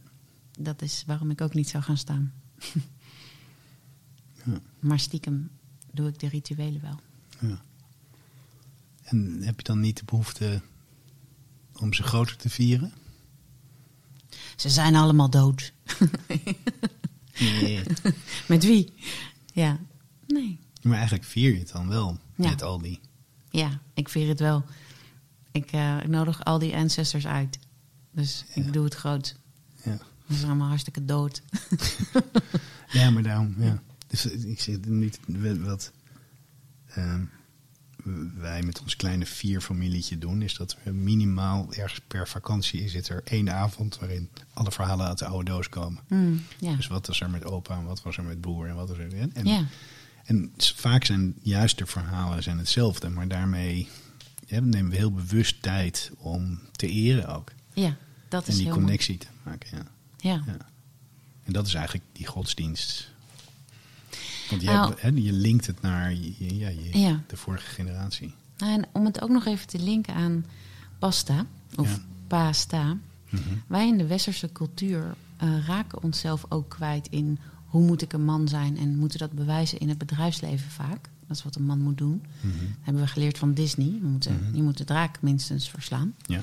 Dat is waarom ik ook niet zou gaan staan. Ja. Maar stiekem doe ik de rituelen wel. Ja. En heb je dan niet de behoefte om ze groter te vieren? Ze zijn allemaal dood. Nee. Met wie? Ja, nee. maar eigenlijk vier je het dan wel Ja. met al die. Ja, ik vier het wel. Ik, eh, ik nodig al die ancestors uit. Dus Ja. ik doe het groot. Ja, Ze zijn allemaal hartstikke dood. ja maar daarom, ja. Dus eh, ik zeg niet wat ehm, wij met ons kleine vier familietje doen, is dat we minimaal ergens per vakantie zit er één avond waarin alle verhalen uit de oude doos komen. Mm. Dus wat was er met opa en wat was er met broer en wat was er. En, en, en vaak zijn juist de verhalen zijn hetzelfde, maar daarmee ja, nemen we heel bewust tijd om te eren ook. ja, dat En is die heel connectie te maken. Ja. Ja. En dat is eigenlijk die godsdienst. Want je, Nou. hebt, hè, je linkt het naar je, ja, je, Ja. de vorige generatie. Nou, en om het ook nog even te linken aan pasta of Ja. pasta. Mhm. Wij in de westerse cultuur eh, raken onszelf ook kwijt in hoe moet ik een man zijn en moeten dat bewijzen in het bedrijfsleven vaak. Dat is wat een man moet doen. Mhm. Dat hebben we geleerd van Disney. We moeten, Mhm. Je moet de draak minstens verslaan. Ja.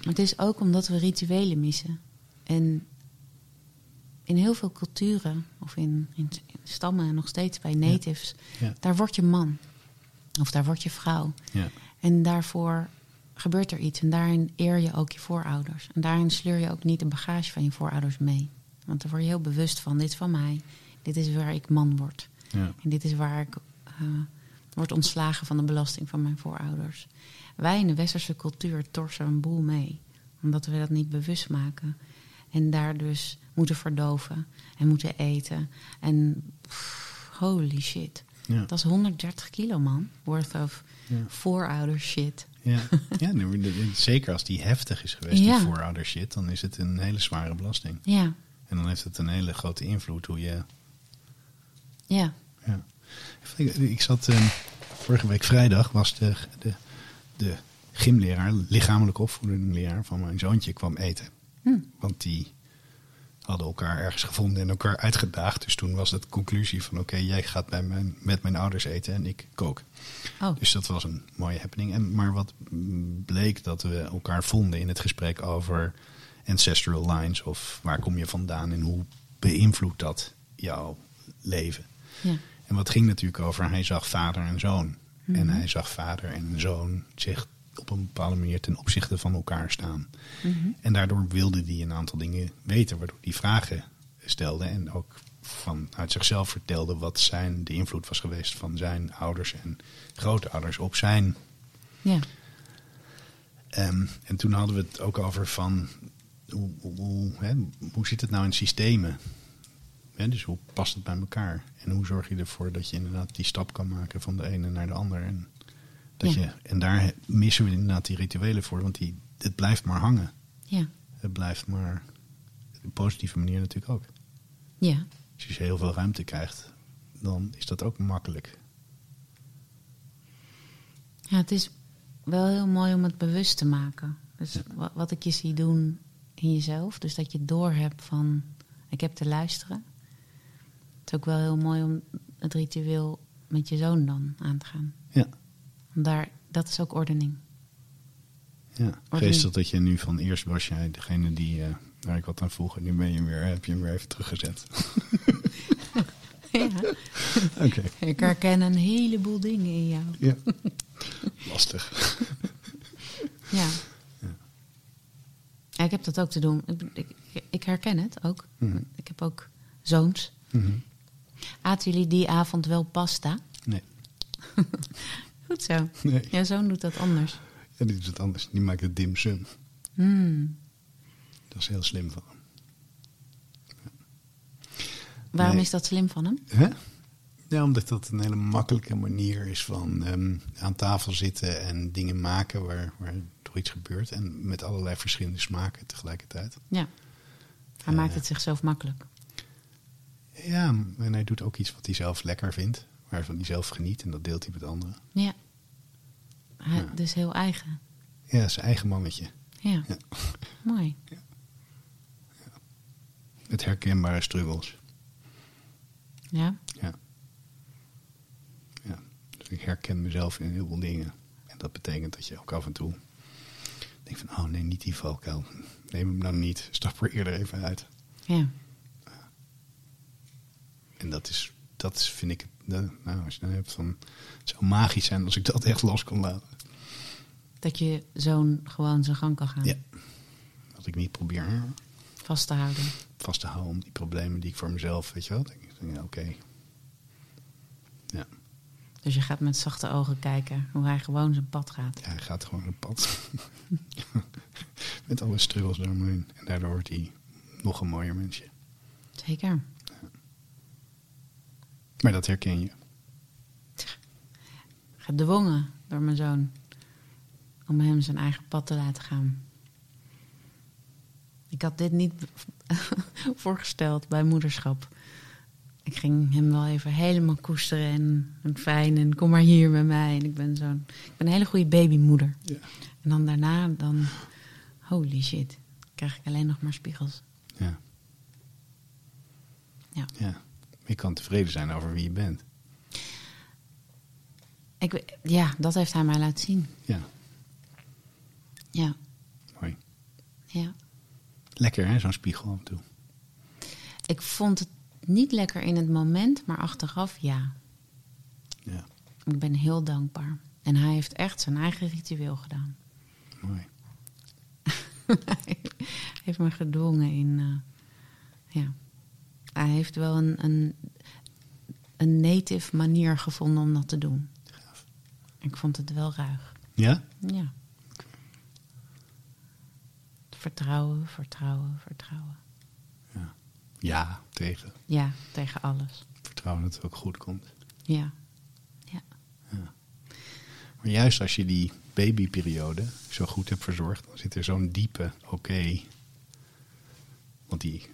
Het is ook omdat we rituelen missen. En in heel veel culturen, of in, in, in stammen en nog steeds bij natives, Ja. daar word je man. Of daar word je vrouw. Ja. En daarvoor gebeurt er iets. En daarin eer je ook je voorouders. En daarin sleur je ook niet de bagage van je voorouders mee. Want daar word je heel bewust van. Dit is van mij. Dit is waar ik man word. Ja. En dit is waar ik eh, word ontslagen van de belasting van mijn voorouders. Wij in de westerse cultuur torsen een boel mee. Omdat we dat niet bewust maken. En daar dus moeten verdoven en moeten eten. En pff, holy shit. Ja. Dat is 130 kilo, man. Worth of Ja. voorouder shit. Ja, ja zeker als die heftig is geweest, die voorouder shit, dan is het een hele zware belasting. Ja, En dan heeft het een hele grote invloed hoe je. ja. Ja. Ik, ik zat ehm, vorige week vrijdag was de, de, de gymleraar, lichamelijke opvoedingleraar van mijn zoontje kwam eten. Hm. Want die hadden elkaar ergens gevonden en elkaar uitgedaagd. Dus toen was het conclusie van oké, jij gaat bij mijn, met mijn ouders eten en ik kook. Oh, Dus dat was een mooie happening. En, maar wat bleek dat we elkaar vonden in het gesprek over ancestral lines of waar kom je vandaan en hoe beïnvloedt dat jouw leven. ja. En wat ging natuurlijk over, hij zag vader en zoon. Mhm. En hij zag vader en zoon zich op een bepaalde manier ten opzichte van elkaar staan. Mhm. En daardoor wilde hij een aantal dingen weten, waardoor hij vragen stelde en ook vanuit zichzelf vertelde wat zijn, de invloed was geweest van zijn ouders en grootouders op zijn. Ja, Ehm, en toen hadden we het ook over van hoe, hoe, hoe, hè, hoe zit het nou in systemen? Hè, dus hoe past het bij elkaar? En hoe zorg je ervoor dat je inderdaad die stap kan maken van de ene naar de ander? En, dat Ja. je, en daar missen we inderdaad die rituelen voor, want die, het blijft maar hangen. ja, Het blijft maar op een positieve manier natuurlijk ook. ja. Als je heel veel ruimte krijgt, dan is dat ook makkelijk. Ja, het is wel heel mooi om het bewust te maken. Dus wa- wat ik je zie doen in jezelf, dus dat je doorhebt van ik heb te luisteren. Het is ook wel heel mooi om het ritueel met je zoon dan aan te gaan. Daar, dat is ook ordening. Ja, geestig dat je nu van eerst was jij degene die eh, waar ik wat aan vroeg. En nu ben je weer, heb je hem weer even teruggezet. ja. Oké. Ik herken een heleboel dingen in jou. Ja. Lastig. Ja. ja. Ik heb dat ook te doen. Ik, ik, ik herken het ook. Mhm. Ik heb ook zoons. Mhm. Aten jullie die avond wel pasta? Nee. Goed zo. Nee. Jouw zoon doet dat anders. Ja, die doet het anders. Die maakt het dim sum. Hmm. Dat is heel slim van hem. Waarom Nee. is dat slim van hem? Ja, omdat dat een hele makkelijke manier is van ehm, aan tafel zitten en dingen maken waar, waar er iets gebeurt. En met allerlei verschillende smaken tegelijkertijd. Ja. Hij Eh. maakt het zichzelf makkelijk. Ja, en hij doet ook iets wat hij zelf lekker vindt. Waarvan hij zelf geniet en dat deelt hij met anderen. Ja. Hij, Ja. Dus heel eigen. Ja, zijn eigen mannetje. Ja. Ja. Mooi. Met herkenbare struggles. Ja. Ja. ja. Dus ik herken mezelf in heel veel dingen. En dat betekent dat je ook af en toe denkt van... oh nee, niet die valkuil. Neem hem nou niet. Stap er eerder even uit. Ja. En dat is, dat is vind ik... Nou, als je dan hebt van... Het zou magisch zijn als ik dat echt los kon laten. Dat je zoon gewoon zijn gang kan gaan. Ja. Dat ik niet probeer Vast te houden. vast te houden om die problemen die ik voor mezelf... Weet je wel, denk ik, denk, ja, oké. Ja. Dus je gaat met zachte ogen kijken hoe hij gewoon zijn pad gaat. Ja, hij gaat gewoon een pad. Met alle struggles daaromheen. En daardoor wordt hij nog een mooier mensje. Zeker. Maar dat herken je. Gedwongen door mijn zoon. Om hem zijn eigen pad te laten gaan. Ik had dit niet voorgesteld bij moederschap. Ik ging hem wel even helemaal koesteren en, en fijn en kom maar hier bij mij. En ik ben zo'n, ik ben een hele goede babymoeder. Ja. En dan daarna, dan, holy shit, krijg ik alleen nog maar spiegels. Ja. Ja. ja. Je kan tevreden zijn over wie je bent. Ik, ja, dat heeft hij mij laten zien. Ja, Ja, mooi. ja. Lekker hè, zo'n spiegel af en toe. Ik vond het niet lekker in het moment, maar achteraf ja. Ja, Ik ben heel dankbaar. En hij heeft echt zijn eigen ritueel gedaan. mooi. hij heeft me gedwongen in. eh, ja. Hij heeft wel een, een, een native manier gevonden om dat te doen. Gaaf. Ik vond het wel ruig. Ja? Ja. Vertrouwen, vertrouwen, vertrouwen. Ja, tegen. Ja, tegen alles. Vertrouwen dat het ook goed komt. Ja. Maar juist als je die babyperiode zo goed hebt verzorgd, dan zit er zo'n diepe oké. Want die,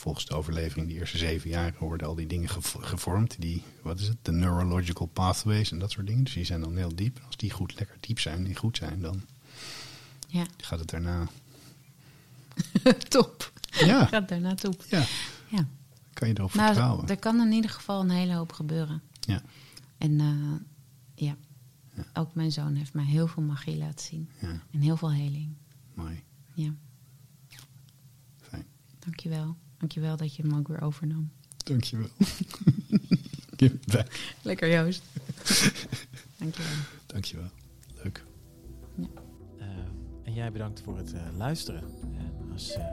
volgens de overlevering, die eerste zeven jaar worden al die dingen gev- gevormd. Die, wat is het? De neurological pathways en dat soort dingen. Dus die zijn dan heel diep. En als die goed lekker diep zijn en goed zijn, dan Ja. gaat het daarna. top. Ja, Gaat daarna top. ja Ja. kan je erop Nou, vertrouwen. er kan in ieder geval een hele hoop gebeuren. Ja, En eh, ja. Ja. ook mijn zoon heeft mij heel veel magie laten zien. ja, En heel veel heling. mooi. Ja, Fijn. dankjewel. Dankjewel dat je hem ook weer overnam. Dankjewel. Lekker Joost. dankjewel. Dankjewel. Leuk. Eh, en jij bedankt voor het eh, luisteren. En als eh,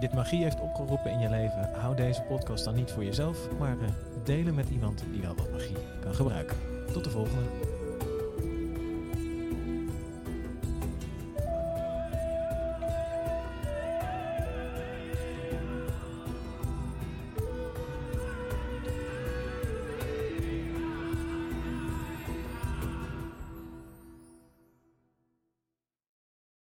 dit magie heeft opgeroepen in je leven, hou deze podcast dan niet voor jezelf, maar eh, delen met iemand die wel wat magie kan gebruiken. Tot de volgende.